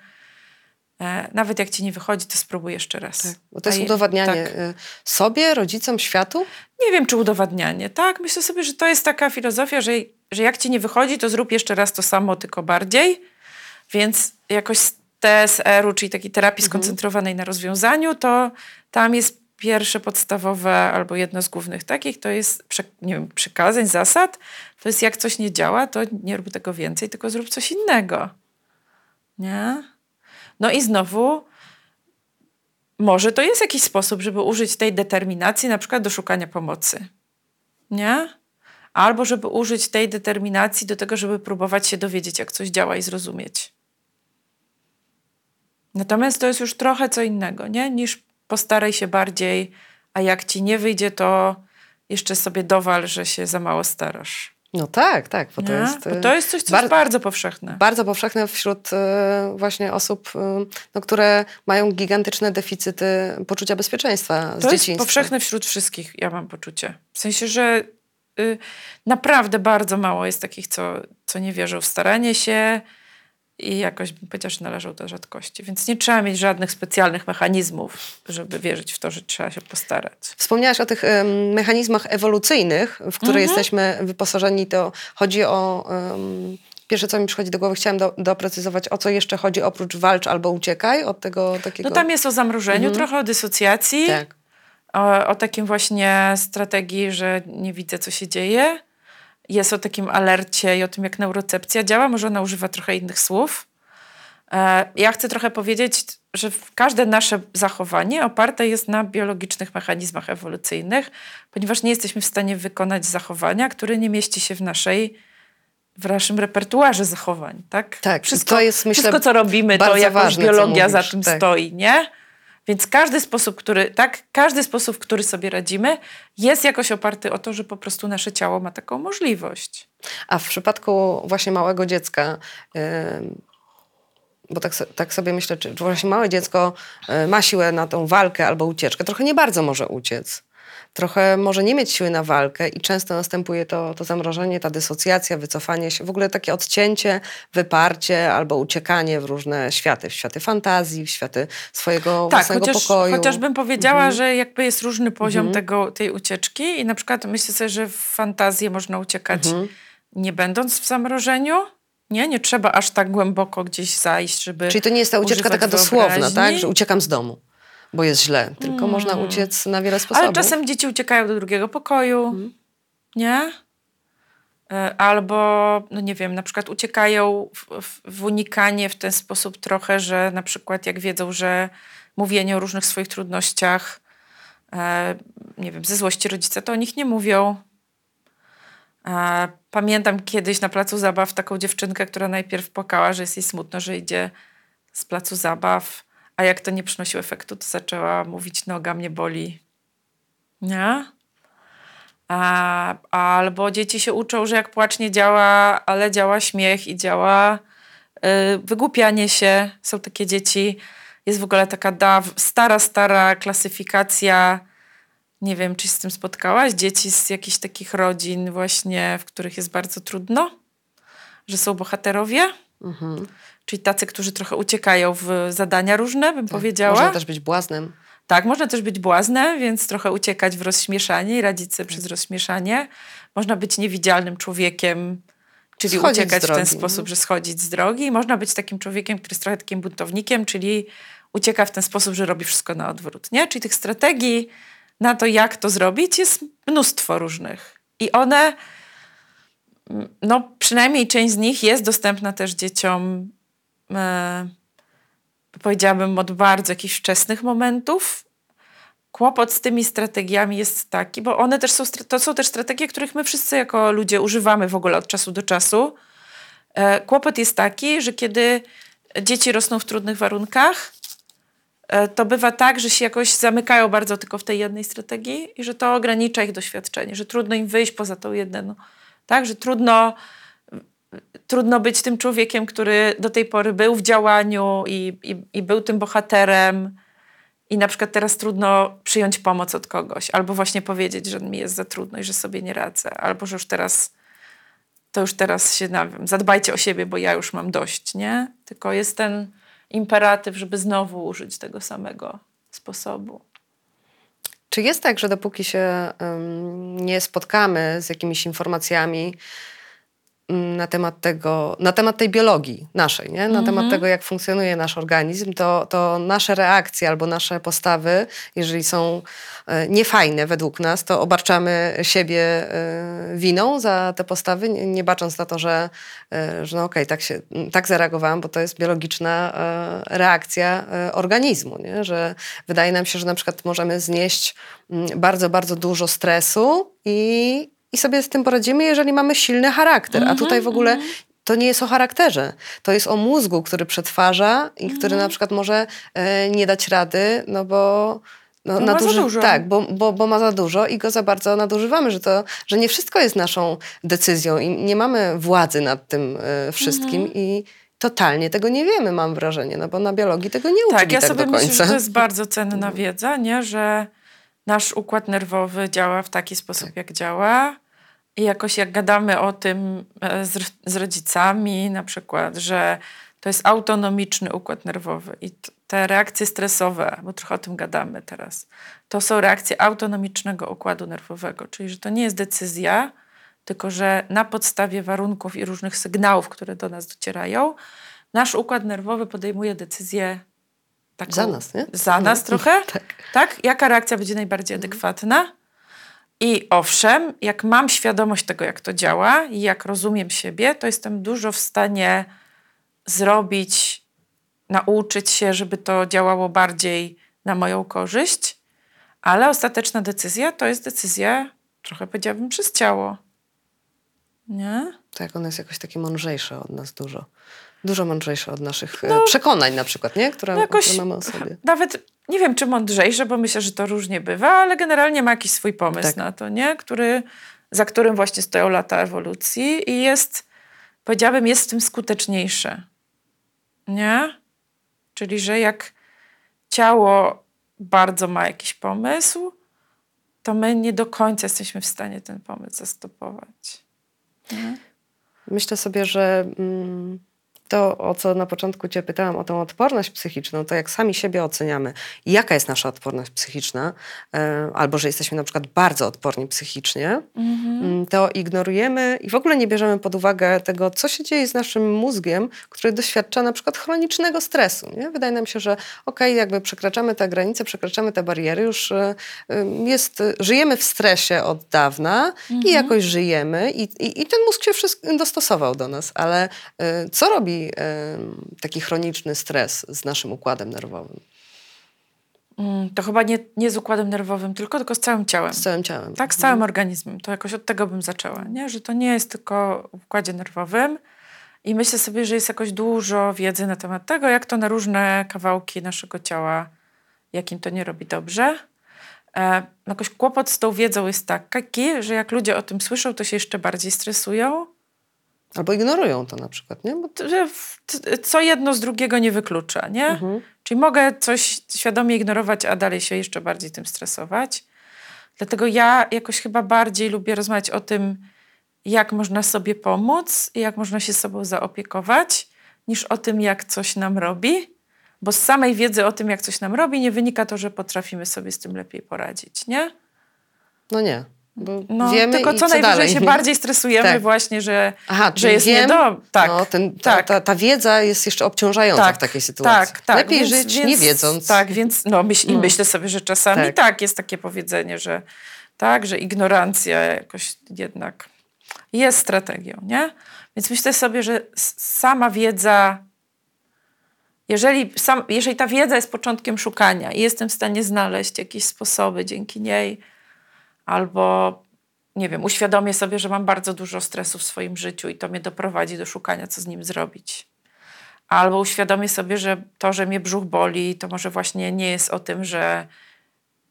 e, nawet jak ci nie wychodzi, to spróbuj jeszcze raz. Bo to jest A udowadnianie tak. y, sobie, rodzicom, światu. Nie wiem, czy udowadnianie. Tak, myślę sobie, że to jest taka filozofia, że, że jak ci nie wychodzi, to zrób jeszcze raz to samo, tylko bardziej. Więc jakoś TSR-u, czyli takiej terapii skoncentrowanej na rozwiązaniu, to tam jest pierwsze podstawowe albo jedno z głównych takich, to jest nie wiem, przykazań, zasad. To jest jak coś nie działa, to nie rób tego więcej, tylko zrób coś innego. Nie? No i znowu może to jest jakiś sposób, żeby użyć tej determinacji na przykład do szukania pomocy. Nie? Albo żeby użyć tej determinacji do tego, żeby próbować się dowiedzieć, jak coś działa i zrozumieć. Natomiast to jest już trochę co innego, nie? Niż postaraj się bardziej, a jak ci nie wyjdzie, to jeszcze sobie dowal, że się za mało starasz. No tak, tak, bo to nie? jest, Bo y, to jest coś, co bar- jest bardzo powszechne. bardzo powszechne wśród y, właśnie osób, y, no, które mają gigantyczne deficyty poczucia bezpieczeństwa z To jest dzieciństwa. powszechne wśród wszystkich, ja mam poczucie. W sensie, że y, naprawdę bardzo mało jest takich, co, co nie wierzą w staranie się, i jakoś bym powiedziała, że należał do rzadkości. Więc nie trzeba mieć żadnych specjalnych mechanizmów, żeby wierzyć w to, że trzeba się postarać. Wspomniałaś o tych em, mechanizmach ewolucyjnych, w które jesteśmy wyposażeni. To chodzi o. em, Pierwsze, co mi przychodzi do głowy, chciałam do, doprecyzować, o co jeszcze chodzi oprócz walcz albo uciekaj od tego takiego. No tam jest o zamrożeniu, trochę o dysocjacji, Tak. o, o takim właśnie strategii, że nie widzę, co się dzieje. Jest o takim alercie i o tym, jak neurocepcja działa. Może ona używa trochę innych słów. E, Ja chcę trochę powiedzieć, że każde nasze zachowanie oparte jest na biologicznych mechanizmach ewolucyjnych, ponieważ nie jesteśmy w stanie wykonać zachowania, które nie mieści się w naszej w naszym repertuarze zachowań, tak? Tak, wszystko, to jest, myślę, wszystko co robimy, to jakoś ważne, biologia za tym tak. stoi, nie? Więc każdy sposób, który, tak, każdy sposób, który sobie radzimy, jest jakoś oparty o to, że po prostu nasze ciało ma taką możliwość. A w przypadku właśnie małego dziecka, bo tak, tak sobie myślę, czy właśnie małe dziecko y, ma siłę na tą walkę albo ucieczkę, trochę nie bardzo może uciec. Trochę może nie mieć siły na walkę i często następuje to, to zamrożenie, ta dysocjacja, wycofanie się, w ogóle takie odcięcie, wyparcie albo uciekanie w różne światy, w światy fantazji, w światy swojego Tak, własnego chociaż, pokoju. chociaż bym powiedziała, Mhm. że jakby jest różny poziom tego, tej ucieczki i na przykład myślę sobie, że w fantazję można uciekać Mhm. nie będąc w zamrożeniu. Nie, nie trzeba aż tak głęboko gdzieś zajść, żeby Czyli to nie jest ta ucieczka taka dosłowna, tak? Że uciekam z domu, bo jest źle. Tylko można uciec na wiele sposobów. Ale czasem dzieci uciekają do drugiego pokoju, Mhm. nie? E, Albo, no nie wiem, na przykład uciekają w, w, w unikanie w ten sposób trochę, że na przykład jak wiedzą, że mówienie o różnych swoich trudnościach, e, nie wiem, ze złości rodzica, to o nich nie mówią. E, Pamiętam kiedyś na placu zabaw taką dziewczynkę, która najpierw płakała, że jest jej smutno, że idzie z placu zabaw, a jak to nie przynosiło efektu, to zaczęła mówić, noga mnie boli. Nie? A, albo dzieci się uczą, że jak płacz nie działa, ale działa śmiech i działa y, wygłupianie się. Są takie dzieci. Jest w ogóle taka stara, stara klasyfikacja. Nie wiem, czy się z tym spotkałaś. Dzieci z jakichś takich rodzin właśnie, w których jest bardzo trudno, że są bohaterowie. Mhm. Czyli tacy, którzy trochę uciekają w zadania różne, bym powiedziała. Można też być błaznem. Tak, można też być błaznem, więc trochę uciekać w rozśmieszanie i radzić sobie przez rozśmieszanie. Można być niewidzialnym człowiekiem, czyli Schodzić uciekać w ten drogi, sposób, no. że schodzić z drogi. Można być takim człowiekiem, który jest trochę takim buntownikiem, czyli ucieka w ten sposób, że robi wszystko na odwrót. Nie? Czyli tych strategii na to, jak to zrobić, jest mnóstwo różnych. I one, mm, no przynajmniej część z nich jest dostępna też dzieciom powiedziałabym, od bardzo jakichś wczesnych momentów. Kłopot z tymi strategiami jest taki, bo one też są, to są też strategie, których my wszyscy jako ludzie używamy w ogóle od czasu do czasu. E, Kłopot jest taki, że kiedy dzieci rosną w trudnych warunkach, e, to bywa tak, że się jakoś zamykają bardzo tylko w tej jednej strategii i że to ogranicza ich doświadczenie, że trudno im wyjść poza tą jedną. Tak, że trudno trudno być tym człowiekiem, który do tej pory był w działaniu i, i, i był tym bohaterem. I na przykład teraz trudno przyjąć pomoc od kogoś, albo właśnie powiedzieć, że mi jest za trudno i że sobie nie radzę, albo że już teraz to już teraz się, nie wiem, zadbajcie o siebie, bo ja już mam dość, nie? Tylko jest ten imperatyw, żeby znowu użyć tego samego sposobu. Czy jest tak, że dopóki się ym, nie spotkamy z jakimiś informacjami na temat tego, na temat tej biologii naszej, nie? na temat tego, jak funkcjonuje nasz organizm, to, to nasze reakcje albo nasze postawy, jeżeli są e, niefajne według nas, to obarczamy siebie e, winą za te postawy, nie, bacząc na to, że, e, że no okej, tak, się, tak zareagowałam, bo to jest biologiczna reakcja organizmu, nie? że wydaje nam się, że na przykład możemy znieść bardzo, bardzo dużo stresu i, i sobie z tym poradzimy, jeżeli mamy silny charakter. A tutaj w ogóle to nie jest o charakterze. To jest o mózgu, który przetwarza i który na przykład może e, nie dać rady, no bo... No, ma za dużo. Tak, bo, bo, bo ma za dużo i go za bardzo nadużywamy, że, to, że nie wszystko jest naszą decyzją i nie mamy władzy nad tym e, wszystkim Mhm. i totalnie tego nie wiemy, mam wrażenie, no bo na biologii tego nie uczyli Tak, ja tak sobie do myślę, końca. że to jest bardzo cenna wiedza, nie? że nasz układ nerwowy działa w taki sposób, Tak. jak działa. I jakoś jak gadamy o tym e, z, z rodzicami, na przykład, że to jest autonomiczny układ nerwowy. I te reakcje stresowe, bo trochę o tym gadamy teraz, to są reakcje autonomicznego układu nerwowego, czyli że to nie jest decyzja, tylko że na podstawie warunków i różnych sygnałów, które do nas docierają, nasz układ nerwowy podejmuje decyzję taką, Za nas, nie? Za nas No. trochę. Tak. tak? Jaka reakcja będzie najbardziej adekwatna? I owszem, jak mam świadomość tego, jak to działa i jak rozumiem siebie, to jestem dużo w stanie zrobić, nauczyć się, żeby to działało bardziej na moją korzyść, ale ostateczna decyzja to jest decyzja, trochę powiedziałabym, przez ciało. Nie? Tak, on jest jakoś taki mądrzejszy od nas dużo. Dużo mądrzejszy od naszych e, przekonań na przykład, nie? Które, No jakoś które mamy o sobie. nawet nie wiem, czy mądrzejsze, bo myślę, że to różnie bywa, ale generalnie ma jakiś swój pomysł Tak. na to, nie? Który, za którym właśnie stoją lata ewolucji i jest, powiedziałabym, jest w tym skuteczniejsze. Nie? Czyli, że jak ciało bardzo ma jakiś pomysł, to my nie do końca jesteśmy w stanie ten pomysł zastopować. Nie? Myślę sobie, że mm, to, o co na początku Cię pytałam, o tą odporność psychiczną, to jak sami siebie oceniamy, jaka jest nasza odporność psychiczna, e, albo że jesteśmy na przykład bardzo odporni psychicznie, mm, to ignorujemy i w ogóle nie bierzemy pod uwagę tego, co się dzieje z naszym mózgiem, który doświadcza na przykład chronicznego stresu. Nie? Wydaje nam się, że okej, jakby przekraczamy te granice, przekraczamy te bariery, już e, jest, żyjemy w stresie od dawna i jakoś żyjemy i, i, i ten mózg się wszystko dostosował do nas, ale e, co robi taki chroniczny stres z naszym układem nerwowym, Mm, To chyba nie, nie z układem nerwowym tylko, tylko z całym ciałem. z całym ciałem? Tak, z całym organizmem. To jakoś od tego bym zaczęła, nie? że to nie jest tylko w układzie nerwowym. I myślę sobie, że jest jakoś dużo wiedzy na temat tego, jak to na różne kawałki naszego ciała, jakim to nie robi dobrze. E, jakoś kłopot z tą wiedzą jest taki, że jak ludzie o tym słyszą, to się jeszcze bardziej stresują. Albo ignorują to na przykład, nie? Bo Co jedno z drugiego nie wyklucza, nie? Mhm. Czyli mogę coś świadomie ignorować, a dalej się jeszcze bardziej tym stresować. Dlatego ja jakoś chyba bardziej lubię rozmawiać o tym, jak można sobie pomóc i jak można się sobą zaopiekować, niż o tym, jak coś nam robi. Bo z samej wiedzy o tym, jak coś nam robi, nie wynika to, że potrafimy sobie z tym lepiej poradzić, nie? no nie. Bo No, wiemy tylko co co najwyżej dalej, się bardziej stresujemy Tak. właśnie, że, Aha, że jest wiem, niedo... Tak, no, ten, ta, tak. ta, ta wiedza jest jeszcze obciążająca w takiej sytuacji. Tak, tak. Lepiej więc, żyć więc, nie wiedząc. Tak, więc no, myśl, i No. myślę sobie, że czasami Tak. tak. jest takie powiedzenie, że tak, że ignorancja jakoś jednak jest strategią, nie? Więc myślę sobie, że sama wiedza, jeżeli, sam, jeżeli ta wiedza jest początkiem szukania i jestem w stanie znaleźć jakieś sposoby dzięki niej, albo nie wiem, uświadomię sobie, że mam bardzo dużo stresu w swoim życiu i to mnie doprowadzi do szukania, co z nim zrobić. Albo uświadomię sobie, że to, że mnie brzuch boli, to może właśnie nie jest o tym, że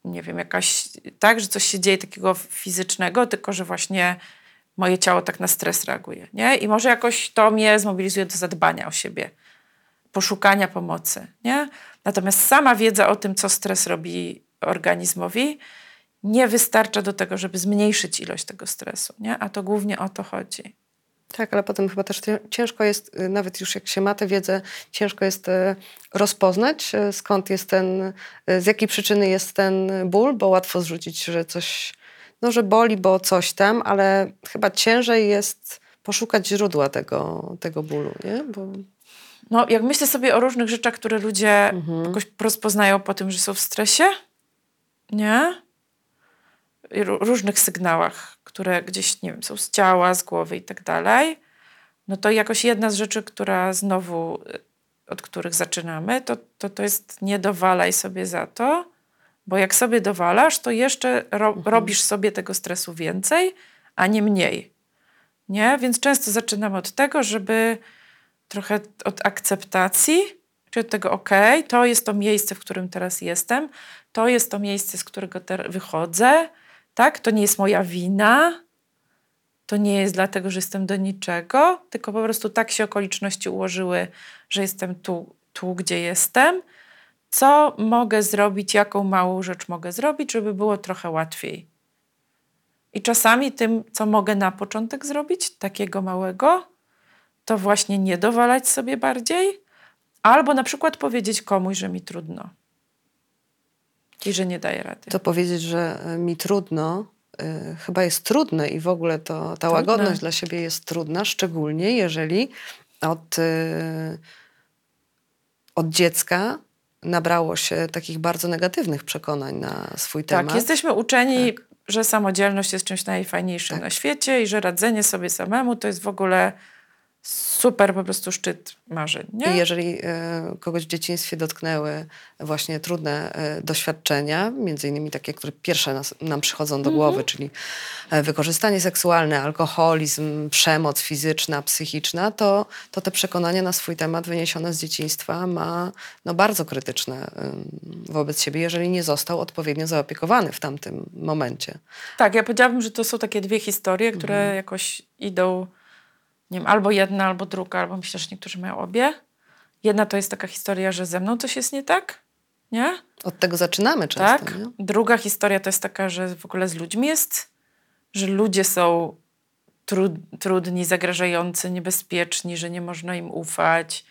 nie wiem, jakaś, tak, że coś się dzieje takiego fizycznego, tylko że właśnie moje ciało tak na stres reaguje, nie? I może jakoś to mnie zmobilizuje do zadbania o siebie, poszukania pomocy, nie? Natomiast sama wiedza o tym, co stres robi organizmowi, nie wystarcza do tego, żeby zmniejszyć ilość tego stresu, nie? A to głównie o to chodzi. Tak, ale potem chyba też cię- ciężko jest, y, nawet już jak się ma tę wiedzę, ciężko jest y, rozpoznać, y, skąd jest ten, z jakiej przyczyny jest ten ból, bo łatwo zrzucić, że coś, no że boli, bo coś tam, ale chyba ciężej jest poszukać źródła tego, tego bólu, nie? Bo No, jak myślę sobie o różnych rzeczach, które ludzie jakoś rozpoznają po tym, że są w stresie, nie? Różnych sygnałach, które gdzieś, nie wiem, są z ciała, z głowy i tak dalej, no to jakoś jedna z rzeczy, która znowu, y, od których zaczynamy, to, to, to jest nie dowalaj sobie za to, bo jak sobie dowalasz, to jeszcze ro, robisz sobie tego stresu więcej, a nie mniej. Nie? Więc często zaczynamy od tego, żeby trochę od akceptacji, czyli od tego, ok, to jest to miejsce, w którym teraz jestem, to jest to miejsce, z którego wychodzę, tak? To nie jest moja wina, to nie jest dlatego, że jestem do niczego, tylko po prostu tak się okoliczności ułożyły, że jestem tu, tu gdzie jestem. Co mogę zrobić, jaką małą rzecz mogę zrobić, żeby było trochę łatwiej. I czasami tym, co mogę na początek zrobić, takiego małego, to właśnie nie dowalać sobie bardziej, Albo na przykład powiedzieć komuś, że mi trudno. I że nie daje rady. To powiedzieć, że e, mi trudno, y, chyba jest trudne i w ogóle to, ta łagodność dla siebie jest trudna, szczególnie jeżeli od, y, od dziecka nabrało się takich bardzo negatywnych przekonań na swój tak, temat. jesteśmy uczeni, że samodzielność jest czymś najfajniejszym Tak. na świecie i że radzenie sobie samemu to jest w ogóle super po prostu szczyt marzeń. Nie? I jeżeli e, kogoś w dzieciństwie dotknęły właśnie trudne e, doświadczenia, między innymi takie, które pierwsze nas, nam przychodzą do głowy, czyli e, wykorzystanie seksualne, alkoholizm, przemoc fizyczna, psychiczna, to, to te przekonania na swój temat wyniesione z dzieciństwa ma no, bardzo krytyczne wobec siebie, jeżeli nie został odpowiednio zaopiekowany w tamtym momencie. Tak, ja powiedziałabym, że to są takie dwie historie, które Mhm. jakoś idą, nie wiem, albo jedna, albo druga, albo myślę, że niektórzy mają obie. Jedna to jest taka historia, że ze mną coś jest nie tak, nie? Od tego zaczynamy często. tak. Nie? Druga historia to jest taka, że w ogóle z ludźmi jest, że ludzie są trud, trudni, zagrażający, niebezpieczni, że nie można im ufać,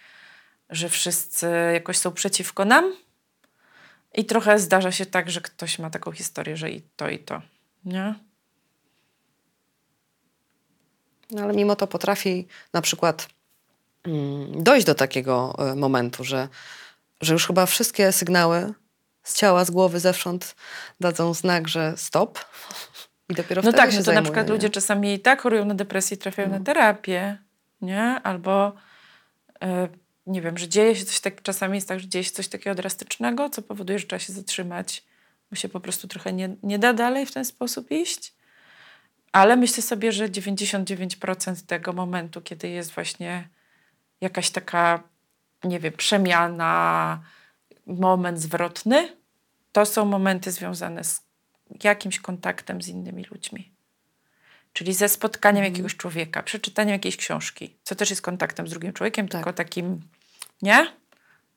że wszyscy jakoś są przeciwko nam. I trochę zdarza się tak, że ktoś ma taką historię, że i to, i to. Nie? No, ale mimo to potrafi na przykład mm, dojść do takiego e, momentu, że, że już chyba wszystkie sygnały z ciała, z głowy, zewsząd dadzą znak, że stop. I dopiero No wtedy tak, się no to zajmuje, na przykład nie? ludzie czasami i tak chorują na depresję i trafiają na terapię, nie? Albo e, nie wiem, że dzieje się coś tak, czasami jest tak, że dzieje się coś takiego drastycznego, co powoduje, że trzeba się zatrzymać, bo się po prostu trochę nie, nie da dalej w ten sposób iść. Ale myślę sobie, że 99% tego momentu, kiedy jest właśnie jakaś taka, nie wiem, przemiana, moment zwrotny, to są momenty związane z jakimś kontaktem z innymi ludźmi. Czyli ze spotkaniem jakiegoś człowieka, przeczytaniem jakiejś książki, co też jest kontaktem z drugim człowiekiem, Tak. tylko takim, nie?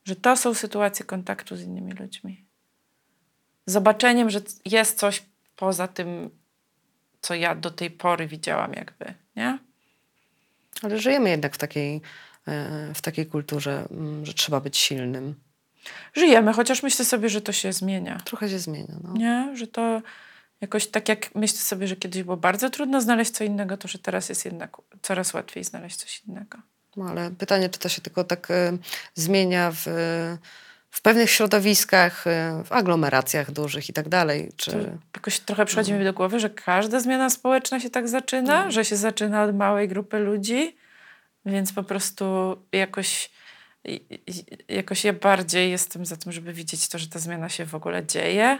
Że to są sytuacje kontaktu z innymi ludźmi. Zobaczeniem, że jest coś poza tym, co ja do tej pory widziałam, jakby, nie? Ale żyjemy jednak w takiej, e, w takiej kulturze, mm, że trzeba być silnym. Żyjemy, chociaż myślę sobie, że to się zmienia. Trochę się zmienia. No. Nie? Że to jakoś tak jak myślę sobie, że kiedyś było bardzo trudno znaleźć co innego, to że teraz jest jednak coraz łatwiej znaleźć coś innego. No, ale pytanie, czy to się tylko tak e, zmienia w, w pewnych środowiskach, e, w aglomeracjach dużych i tak dalej. Czy... Jakoś trochę przychodzi mi do głowy, że każda zmiana społeczna się tak zaczyna, że się zaczyna od małej grupy ludzi, więc po prostu jakoś, jakoś ja bardziej jestem za tym, żeby widzieć to, że ta zmiana się w ogóle dzieje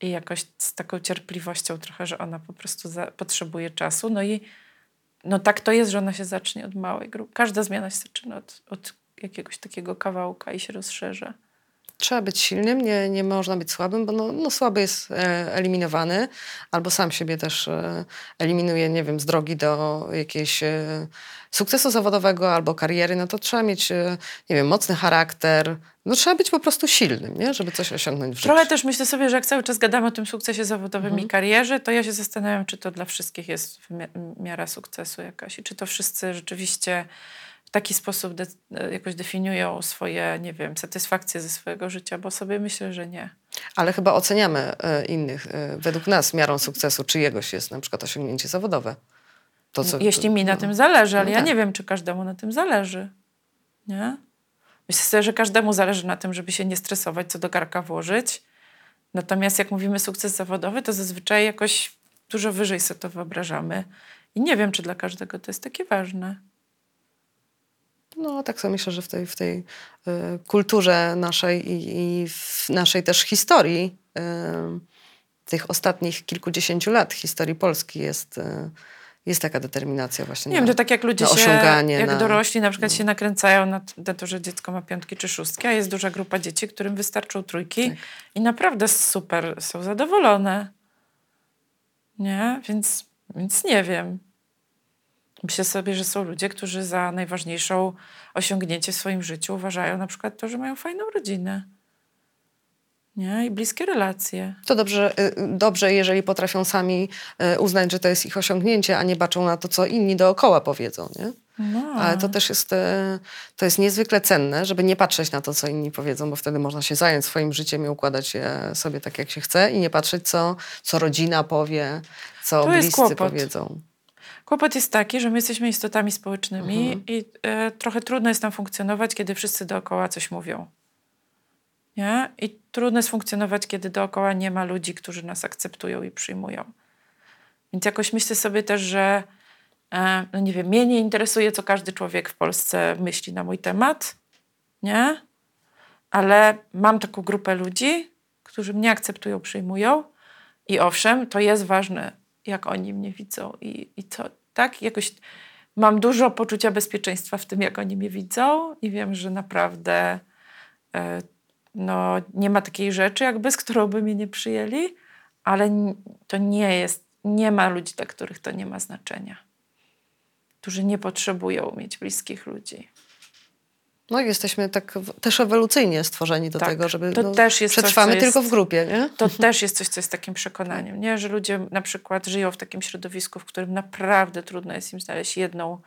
i jakoś z taką cierpliwością trochę, że ona po prostu za, potrzebuje czasu. No i no tak to jest, że ona się zacznie od małej grupy. Każda zmiana się zaczyna od, od jakiegoś takiego kawałka i się rozszerza. Trzeba być silnym, nie, nie można być słabym, bo no, no słaby jest e, eliminowany, albo sam siebie też e, eliminuje, nie wiem, z drogi do jakiegoś e, sukcesu zawodowego albo kariery, no to trzeba mieć, nie wiem, mocny charakter, no trzeba być po prostu silnym, nie? żeby coś osiągnąć w życiu. Trochę też myślę sobie, że jak cały czas gadamy o tym sukcesie zawodowym i karierze, to ja się zastanawiam, czy to dla wszystkich jest miara sukcesu jakaś i czy to wszyscy rzeczywiście w taki sposób de- jakoś definiują swoje, nie wiem, satysfakcje ze swojego życia, bo sobie myślę, że nie. Ale chyba oceniamy e, innych, e, według nas miarą sukcesu czyjegoś jest na przykład osiągnięcie zawodowe. To, co, Jeśli mi na no. tym zależy, ale No ja tak. nie wiem, czy każdemu na tym zależy. Nie? Myślę sobie, że każdemu zależy na tym, żeby się nie stresować, co do garka włożyć. Natomiast jak mówimy sukces zawodowy, to zazwyczaj jakoś dużo wyżej sobie to wyobrażamy. I nie wiem, czy dla każdego to jest takie ważne. No, tak sobie myślę, że w tej, w tej y, kulturze naszej i, i w naszej też historii, y, tych ostatnich kilkudziesięciu lat historii Polski jest, y, jest taka determinacja właśnie. Nie wiem, na, to tak jak ludzie się, jak na- dorośli na przykład się nakręcają na, na to, że dziecko ma piątki czy szóstki, a jest duża grupa dzieci, którym wystarczą trójki Tak. i naprawdę super są zadowolone. Nie? Więc, więc nie wiem. Myślę sobie, że są ludzie, którzy za najważniejszą osiągnięcie w swoim życiu uważają na przykład to, że mają fajną rodzinę. Nie? I bliskie relacje. To dobrze, y, dobrze, jeżeli potrafią sami y, uznać, że to jest ich osiągnięcie, a nie baczą na to, co inni dookoła powiedzą. Nie? No. Ale to też jest, to jest niezwykle cenne, żeby nie patrzeć na to, co inni powiedzą, bo wtedy można się zająć swoim życiem i układać je sobie tak, jak się chce i nie patrzeć, co, co rodzina powie, co To bliscy powiedzą. Kłopot jest taki, że my jesteśmy istotami społecznymi Mhm. i e, trochę trudno jest nam funkcjonować, kiedy wszyscy dookoła coś mówią. Nie? I trudno jest funkcjonować, kiedy dookoła nie ma ludzi, którzy nas akceptują i przyjmują. Więc jakoś myślę sobie też, że e, no nie wiem, mnie nie interesuje, co każdy człowiek w Polsce myśli na mój temat, nie? Ale mam taką grupę ludzi, którzy mnie akceptują, przyjmują i owszem, to jest ważne, jak oni mnie widzą i, i co, tak? Jakoś mam dużo poczucia bezpieczeństwa w tym, jak oni mnie widzą i wiem, że naprawdę e, no, nie ma takiej rzeczy, jakby z którą by mnie nie przyjęli, ale to nie jest, nie ma ludzi, dla których to nie ma znaczenia. Którzy nie potrzebują mieć bliskich ludzi. No jesteśmy tak też ewolucyjnie stworzeni do Tak, tego, żeby to no, też jest coś, przetrwamy co jest- tylko w grupie, nie? To też jest coś, co jest takim przekonaniem, nie? że ludzie na przykład żyją w takim środowisku, w którym naprawdę trudno jest im znaleźć jedną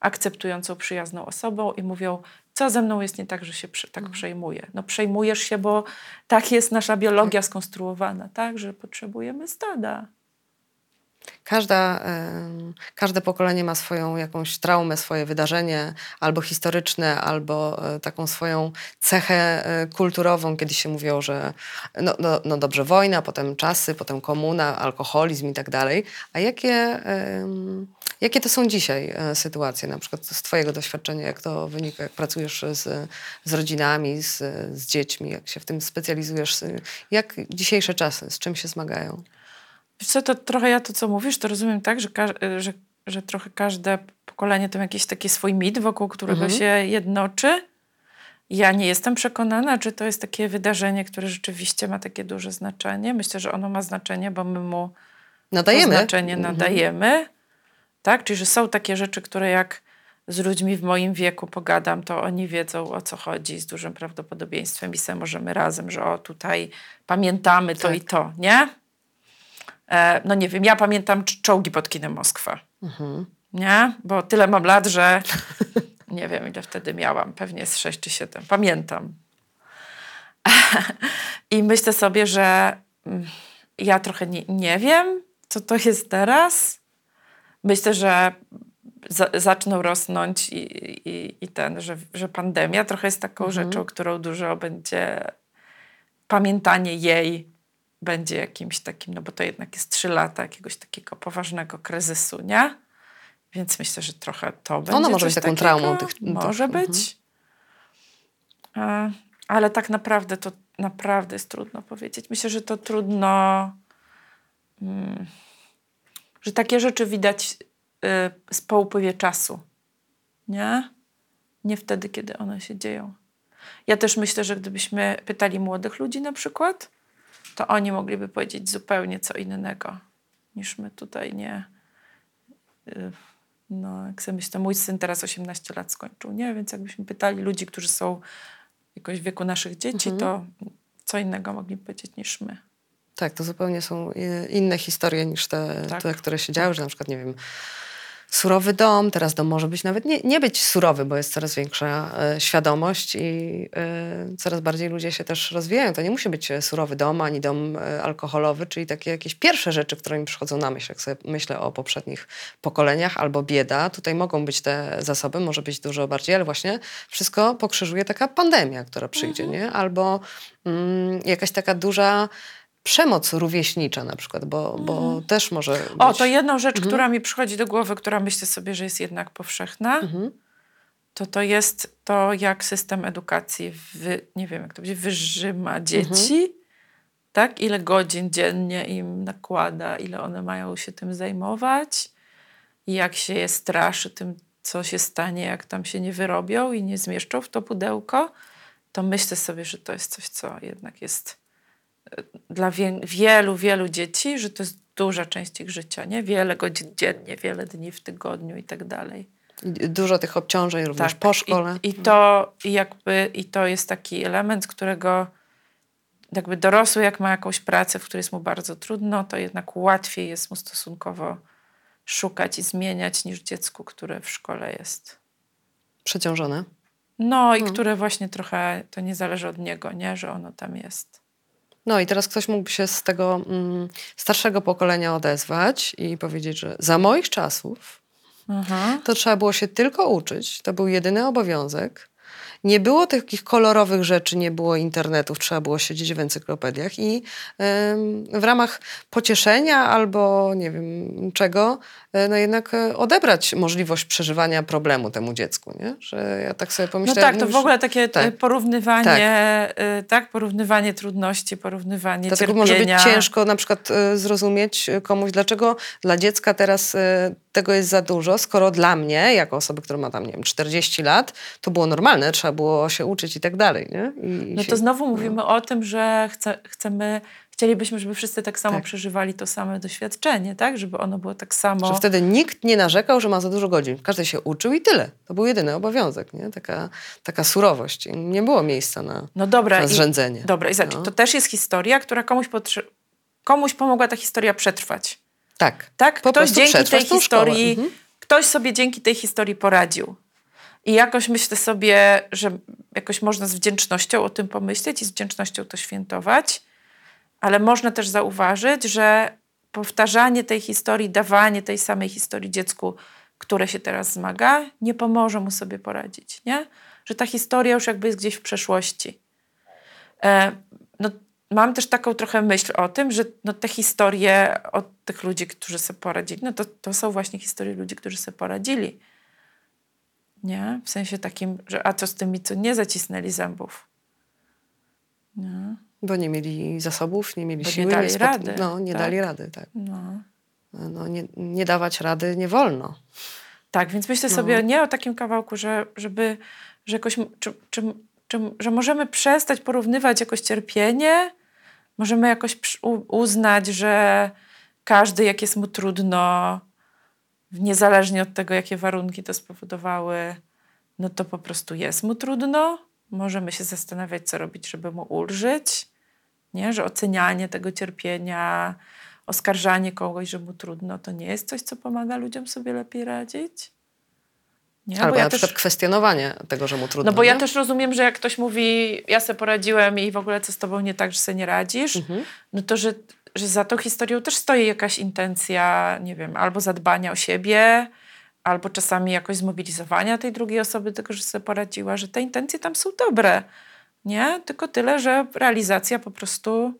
akceptującą, przyjazną osobą i mówią, co ze mną jest nie tak, że się tak przejmuję. No przejmujesz się, bo tak jest nasza biologia skonstruowana, tak, że potrzebujemy stada. Każda, każde pokolenie ma swoją jakąś traumę, swoje wydarzenie, albo historyczne, albo e, taką swoją cechę e, kulturową. Kiedyś się mówiło, że no, no, no dobrze, wojna, potem czasy, potem komuna, alkoholizm i tak dalej. A jakie, jakie to są dzisiaj e, sytuacje, na przykład z twojego doświadczenia, jak to wynika, jak pracujesz z, z rodzinami, z, z dziećmi, jak się w tym specjalizujesz, jak dzisiejsze czasy, z czym się zmagają? Wiesz co, to trochę ja to, co mówisz, to rozumiem tak, że, każ- że, że trochę każde pokolenie to jakiś taki swój mit, wokół którego Mhm. się jednoczy. Ja nie jestem przekonana, czy to jest takie wydarzenie, które rzeczywiście ma takie duże znaczenie. Myślę, że ono ma znaczenie, bo my mu Nadajemy? to znaczenie Mhm. nadajemy. Tak? Czyli, że są takie rzeczy, które jak z ludźmi w moim wieku pogadam, to oni wiedzą o co chodzi z dużym prawdopodobieństwem i sobie możemy razem, że o tutaj pamiętamy to Tak. i to, nie? E, no nie wiem, ja pamiętam cz- czołgi pod kinem Moskwa. Mhm. Nie? Bo tyle mam lat, że nie wiem ile wtedy miałam, pewnie z 6 czy 7. Pamiętam. I myślę sobie, że mm, ja trochę nie, nie wiem, co to jest teraz. Myślę, że za, zaczną rosnąć i, i, i ten, że, że pandemia trochę jest taką rzeczą, którą dużo będzie pamiętanie jej będzie jakimś takim, no bo to jednak jest trzy lata jakiegoś takiego poważnego kryzysu, nie? Więc myślę, że trochę to będzie może coś być taką takiego. traumą tych- Może tych- być. E, Ale tak naprawdę to naprawdę jest trudno powiedzieć. Myślę, że to trudno, mm, że takie rzeczy widać y, po upływie czasu, nie? Nie wtedy, kiedy one się dzieją. Ja też myślę, że gdybyśmy pytali młodych ludzi na przykład, to oni mogliby powiedzieć zupełnie co innego niż my tutaj nie. y, No, jak sobie myślę, mój syn teraz 18 lat skończył, nie? Więc jakbyśmy pytali ludzi, którzy są jakoś w wieku naszych dzieci, to co innego mogliby powiedzieć niż my. Tak, to zupełnie są e, inne historie niż te, Tak. te które się działy, że na przykład, nie wiem, surowy dom, teraz dom może być nawet nie, nie być surowy, bo jest coraz większa e, świadomość i e, coraz bardziej ludzie się też rozwijają. To nie musi być e, surowy dom, ani dom e, alkoholowy, czyli takie jakieś pierwsze rzeczy, które mi przychodzą na myśl, jak sobie myślę o poprzednich pokoleniach, albo bieda. Tutaj mogą być te zasoby, może być dużo bardziej, ale właśnie wszystko pokrzyżuje taka pandemia, która przyjdzie, nie? Albo mm, jakaś taka duża przemoc rówieśnicza na przykład, bo, bo też może być... O, to jedną rzecz, która mi przychodzi do głowy, która myślę sobie, że jest jednak powszechna, Mhm. to to jest to, jak system edukacji, wy, nie wiem jak to będzie, wyżyma dzieci, tak? Ile godzin dziennie im nakłada, ile one mają się tym zajmować i jak się je straszy tym, co się stanie, jak tam się nie wyrobią i nie zmieszczą w to pudełko, to myślę sobie, że to jest coś, co jednak jest dla wie, wielu, wielu dzieci, że to jest duża część ich życia, nie? Wiele godzin dziennie, wiele dni w tygodniu i tak dalej. Dużo tych obciążeń również Tak. po szkole. I, i, to, i jakby, I to jest taki element, którego jakby dorosły, jak ma jakąś pracę, w której jest mu bardzo trudno, to jednak łatwiej jest mu stosunkowo szukać i zmieniać niż dziecku, które w szkole jest. Przeciążone. No i Hmm. które właśnie trochę to nie zależy od niego, nie, że ono tam jest. No i teraz ktoś mógłby się z tego mm, starszego pokolenia odezwać i powiedzieć, że za moich czasów Mhm. to trzeba było się tylko uczyć, to był jedyny obowiązek. Nie było takich kolorowych rzeczy, nie było internetów, trzeba było siedzieć w encyklopediach i em, w ramach pocieszenia albo nie wiem czego, no jednak e, odebrać możliwość przeżywania problemu temu dziecku, nie? Że ja tak sobie No pomyślałem... tak, to w ogóle takie tak. tak. porównywanie, tak. tak, porównywanie trudności, porównywanie Dlatego cierpienia. może być ciężko na przykład e, zrozumieć e, komuś, dlaczego dla dziecka teraz e, tego jest za dużo, skoro dla mnie, jako osoby, która ma tam, nie wiem, 40 lat, to było normalne, trzeba było się uczyć i tak dalej, nie? I, No się, to znowu mówimy o tym, że chce, chcemy, chcielibyśmy, żeby wszyscy tak samo Tak. przeżywali to same doświadczenie, tak? Żeby ono było tak samo. Że wtedy nikt nie narzekał, że ma za dużo godzin. Każdy się uczył i tyle. To był jedyny obowiązek, nie? Taka, taka surowość. I nie było miejsca na, No dobra. na i- zrzędzenie. Dobra, i zobacz, No. to też jest historia, która komuś, komuś pomogła ta historia przetrwać. Tak. Tak? Po ktoś dzięki tej historii. Mhm. ktoś sobie dzięki tej historii poradził. I jakoś myślę sobie, że jakoś można z wdzięcznością o tym pomyśleć i z wdzięcznością to świętować, ale można też zauważyć, że powtarzanie tej historii, dawanie tej samej historii dziecku, które się teraz zmaga, nie pomoże mu sobie poradzić, nie? Że ta historia już jakby jest gdzieś w przeszłości. E, no, mam też taką trochę myśl o tym, że no, te historie od tych ludzi, którzy sobie poradzili, no to, to są właśnie historie ludzi, którzy sobie poradzili. Nie? W sensie takim, że a co z tymi, co nie zacisnęli zębów? Nie? Bo nie mieli zasobów, nie mieli Bo nie siły. dali spot- rady, No, nie tak. dali rady, tak. No. No, nie, nie dawać rady nie wolno. Tak, więc myślę No. sobie nie o takim kawałku, że, żeby, że jakoś, czy, czy, czy, że możemy przestać porównywać jakoś cierpienie, możemy jakoś uznać, że każdy, jak jest mu trudno, niezależnie od tego, jakie warunki to spowodowały, no to po prostu jest mu trudno. Możemy się zastanawiać, co robić, żeby mu ulżyć. Nie? Że ocenianie tego cierpienia, oskarżanie kogoś, że mu trudno, to nie jest coś, co pomaga ludziom sobie lepiej radzić. Nie? Albo Bo na przykład kwestionowanie tego, że mu trudno. no bo ja nie? też rozumiem, że jak ktoś mówi, ja se poradziłem i w ogóle co z tobą nie tak, że se nie radzisz, Mhm. no to, że, że za tą historią też stoi jakaś intencja, nie wiem, albo zadbania o siebie, albo czasami jakoś zmobilizowania tej drugiej osoby, tego, że sobie poradziła, że te intencje tam są dobre, nie? Tylko tyle, że realizacja po prostu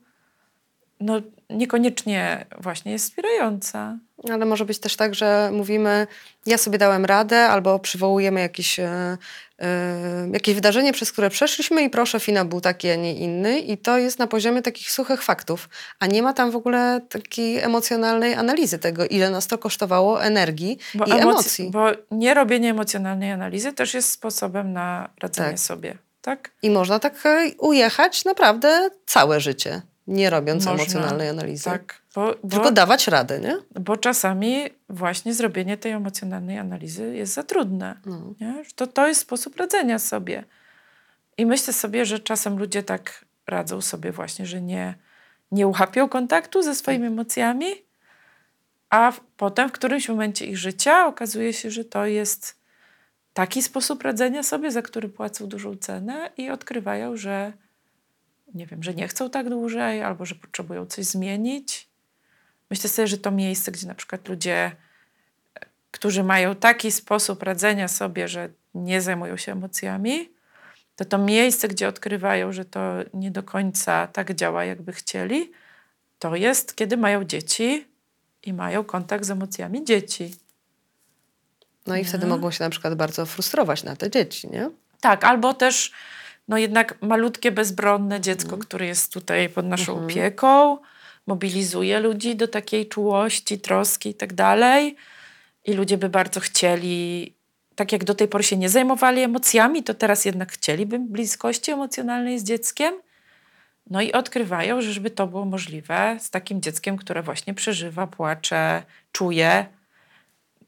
no, niekoniecznie właśnie jest wspierająca. Ale może być też tak, że mówimy, ja sobie dałem radę, albo przywołujemy jakieś, e, e, jakieś wydarzenie, przez które przeszliśmy i proszę, finał był taki, a nie inny. I to jest na poziomie takich suchych faktów. A nie ma tam w ogóle takiej emocjonalnej analizy tego, ile nas to kosztowało energii i emoc- emocji. Bo nie robienie emocjonalnej analizy też jest sposobem na radzenie Tak. sobie, tak? I można tak e, ujechać naprawdę całe życie, nie robiąc Można. emocjonalnej analizy. Tak, bo, Tylko bo, dawać radę, nie? bo czasami właśnie zrobienie tej emocjonalnej analizy jest za trudne. No. Nie? To, to jest sposób radzenia sobie. I myślę sobie, że czasem ludzie tak radzą sobie właśnie, że nie, nie uchapią kontaktu ze swoimi emocjami, a w, potem w którymś momencie ich życia okazuje się, że to jest taki sposób radzenia sobie, za który płacą dużą cenę i odkrywają, że nie wiem, że nie chcą tak dłużej albo że potrzebują coś zmienić. Myślę sobie, że to miejsce, gdzie na przykład ludzie, e, którzy mają taki sposób radzenia sobie, że nie zajmują się emocjami, to to miejsce, gdzie odkrywają, że to nie do końca tak działa, jakby chcieli, to jest, kiedy mają dzieci i mają kontakt z emocjami dzieci. No i wtedy mogą się na przykład bardzo frustrować na te dzieci, nie? Tak, albo też no jednak malutkie, bezbronne dziecko, które jest tutaj pod naszą opieką, mobilizuje ludzi do takiej czułości, troski i tak dalej. I ludzie by bardzo chcieli, tak jak do tej pory się nie zajmowali emocjami, to teraz jednak chcieliby bliskości emocjonalnej z dzieckiem. No i odkrywają, że żeby to było możliwe z takim dzieckiem, które właśnie przeżywa, płacze, czuje,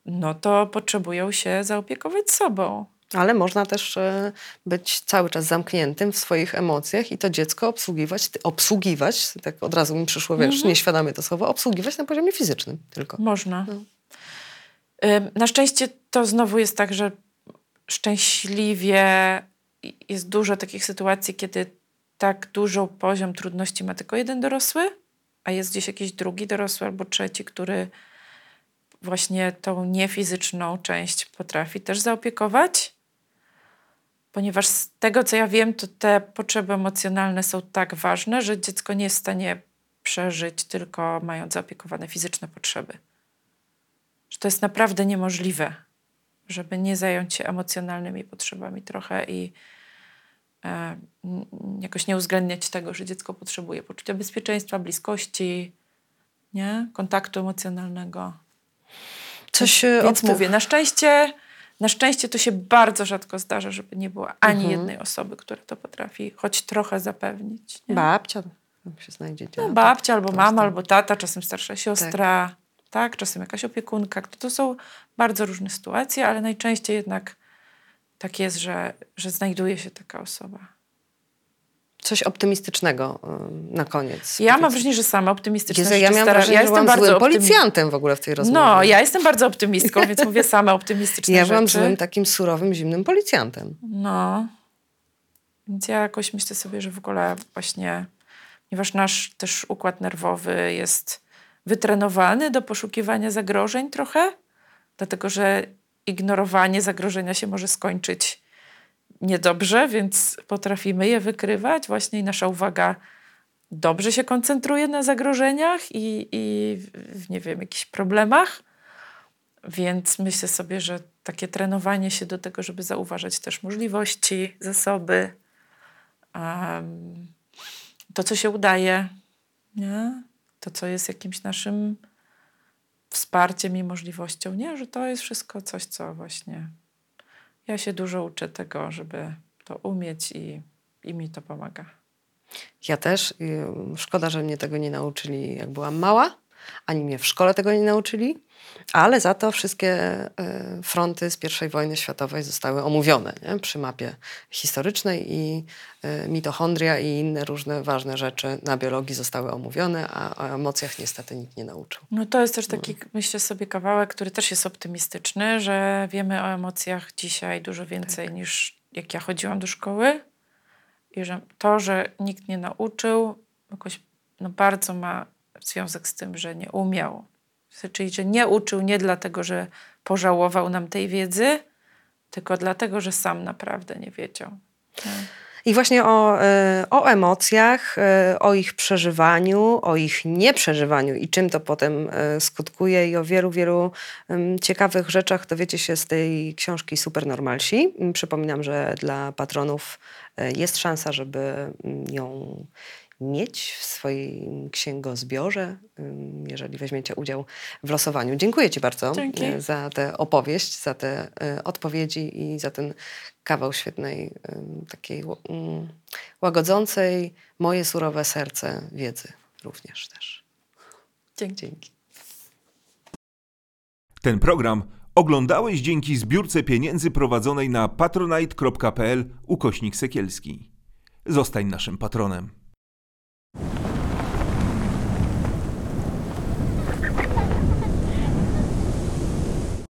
no to potrzebują się zaopiekować sobą. Ale można też e, być cały czas zamkniętym w swoich emocjach i to dziecko obsługiwać, obsługiwać, tak od razu mi przyszło, wiesz, nieświadomie to słowo, obsługiwać na poziomie fizycznym tylko. Można. Ym, Na szczęście to znowu jest tak, że szczęśliwie jest dużo takich sytuacji, kiedy tak dużo poziom trudności ma tylko jeden dorosły, a jest gdzieś jakiś drugi dorosły albo trzeci, który właśnie tą niefizyczną część potrafi też zaopiekować. Ponieważ z tego, co ja wiem, to te potrzeby emocjonalne są tak ważne, że dziecko nie jest w stanie przeżyć tylko mając zaopiekowane fizyczne potrzeby. Że to jest naprawdę niemożliwe, żeby nie zająć się emocjonalnymi potrzebami trochę i e, jakoś nie uwzględniać tego, że dziecko potrzebuje poczucia bezpieczeństwa, bliskości, nie? kontaktu emocjonalnego. Coś Więc tych- mówię, na szczęście, na szczęście to się bardzo rzadko zdarza, żeby nie było ani Mhm. jednej osoby, która to potrafi choć trochę zapewnić. Nie? Babcia się znajdzie. No, babcia albo mama, albo tata, czasem starsza siostra, tak. czasem jakaś opiekunka. To, to są bardzo różne sytuacje, ale najczęściej jednak tak jest, że, że znajduje się taka osoba. Coś optymistycznego y, na koniec. Ja mam wrażenie, że sama optymistyczna Jezu, ja miałam stara- wrażenie, ja jestem byłam złym bardzo optymi- policjantem w ogóle w tej rozmowie. No, ja jestem bardzo optymistką, więc mówię same optymistyczne ja byłam złym, takim surowym, zimnym policjantem. No. Więc ja jakoś myślę sobie, że w ogóle właśnie, ponieważ nasz też układ nerwowy jest wytrenowany do poszukiwania zagrożeń trochę, dlatego że ignorowanie zagrożenia się może skończyć niedobrze, więc potrafimy je wykrywać. Właśnie nasza uwaga dobrze się koncentruje na zagrożeniach i, i nie wiem, jakichś problemach. Więc myślę sobie, że takie trenowanie się do tego, żeby zauważać też możliwości, zasoby, em, to, co się udaje, nie? to, co jest jakimś naszym wsparciem i możliwością, nie? że to jest wszystko coś, co właśnie ja się dużo uczę tego, żeby to umieć i, i mi to pomaga. Ja też. y, Szkoda, że mnie tego nie nauczyli, jak byłam mała, ani mnie w szkole tego nie nauczyli, ale za to wszystkie y, fronty z I wojny światowej zostały omówione nie? przy mapie historycznej i y, mitochondria i inne różne ważne rzeczy na biologii zostały omówione, a o emocjach niestety nikt nie nauczył. No to jest też taki, myślę sobie, kawałek, który też jest optymistyczny, że wiemy o emocjach dzisiaj dużo więcej niż jak ja chodziłam do szkoły. I że to, że nikt nie nauczył, jakoś no bardzo ma związek z tym, że nie umiał. Czyli, że nie uczył nie dlatego, że pożałował nam tej wiedzy, tylko dlatego, że sam naprawdę nie wiedział. I właśnie o, y, o emocjach, y, o ich przeżywaniu, o ich nieprzeżywaniu i czym to potem y, skutkuje i o wielu, wielu ciekawych rzeczach dowiecie się z tej książki Supernormalsi. Przypominam, że dla patronów jest szansa, żeby ją mieć w swoim księgozbiorze, jeżeli weźmiecie udział w losowaniu. Dziękuję Ci bardzo Dzięki. y, za tę opowieść, za te y, odpowiedzi i za ten kawał świetnej, takiej ym, łagodzącej moje surowe serce wiedzy również też. Dzięki. Dzięki. Ten program oglądałeś dzięki zbiórce pieniędzy prowadzonej na patronite.pl ukośnik sekielski. Zostań naszym patronem.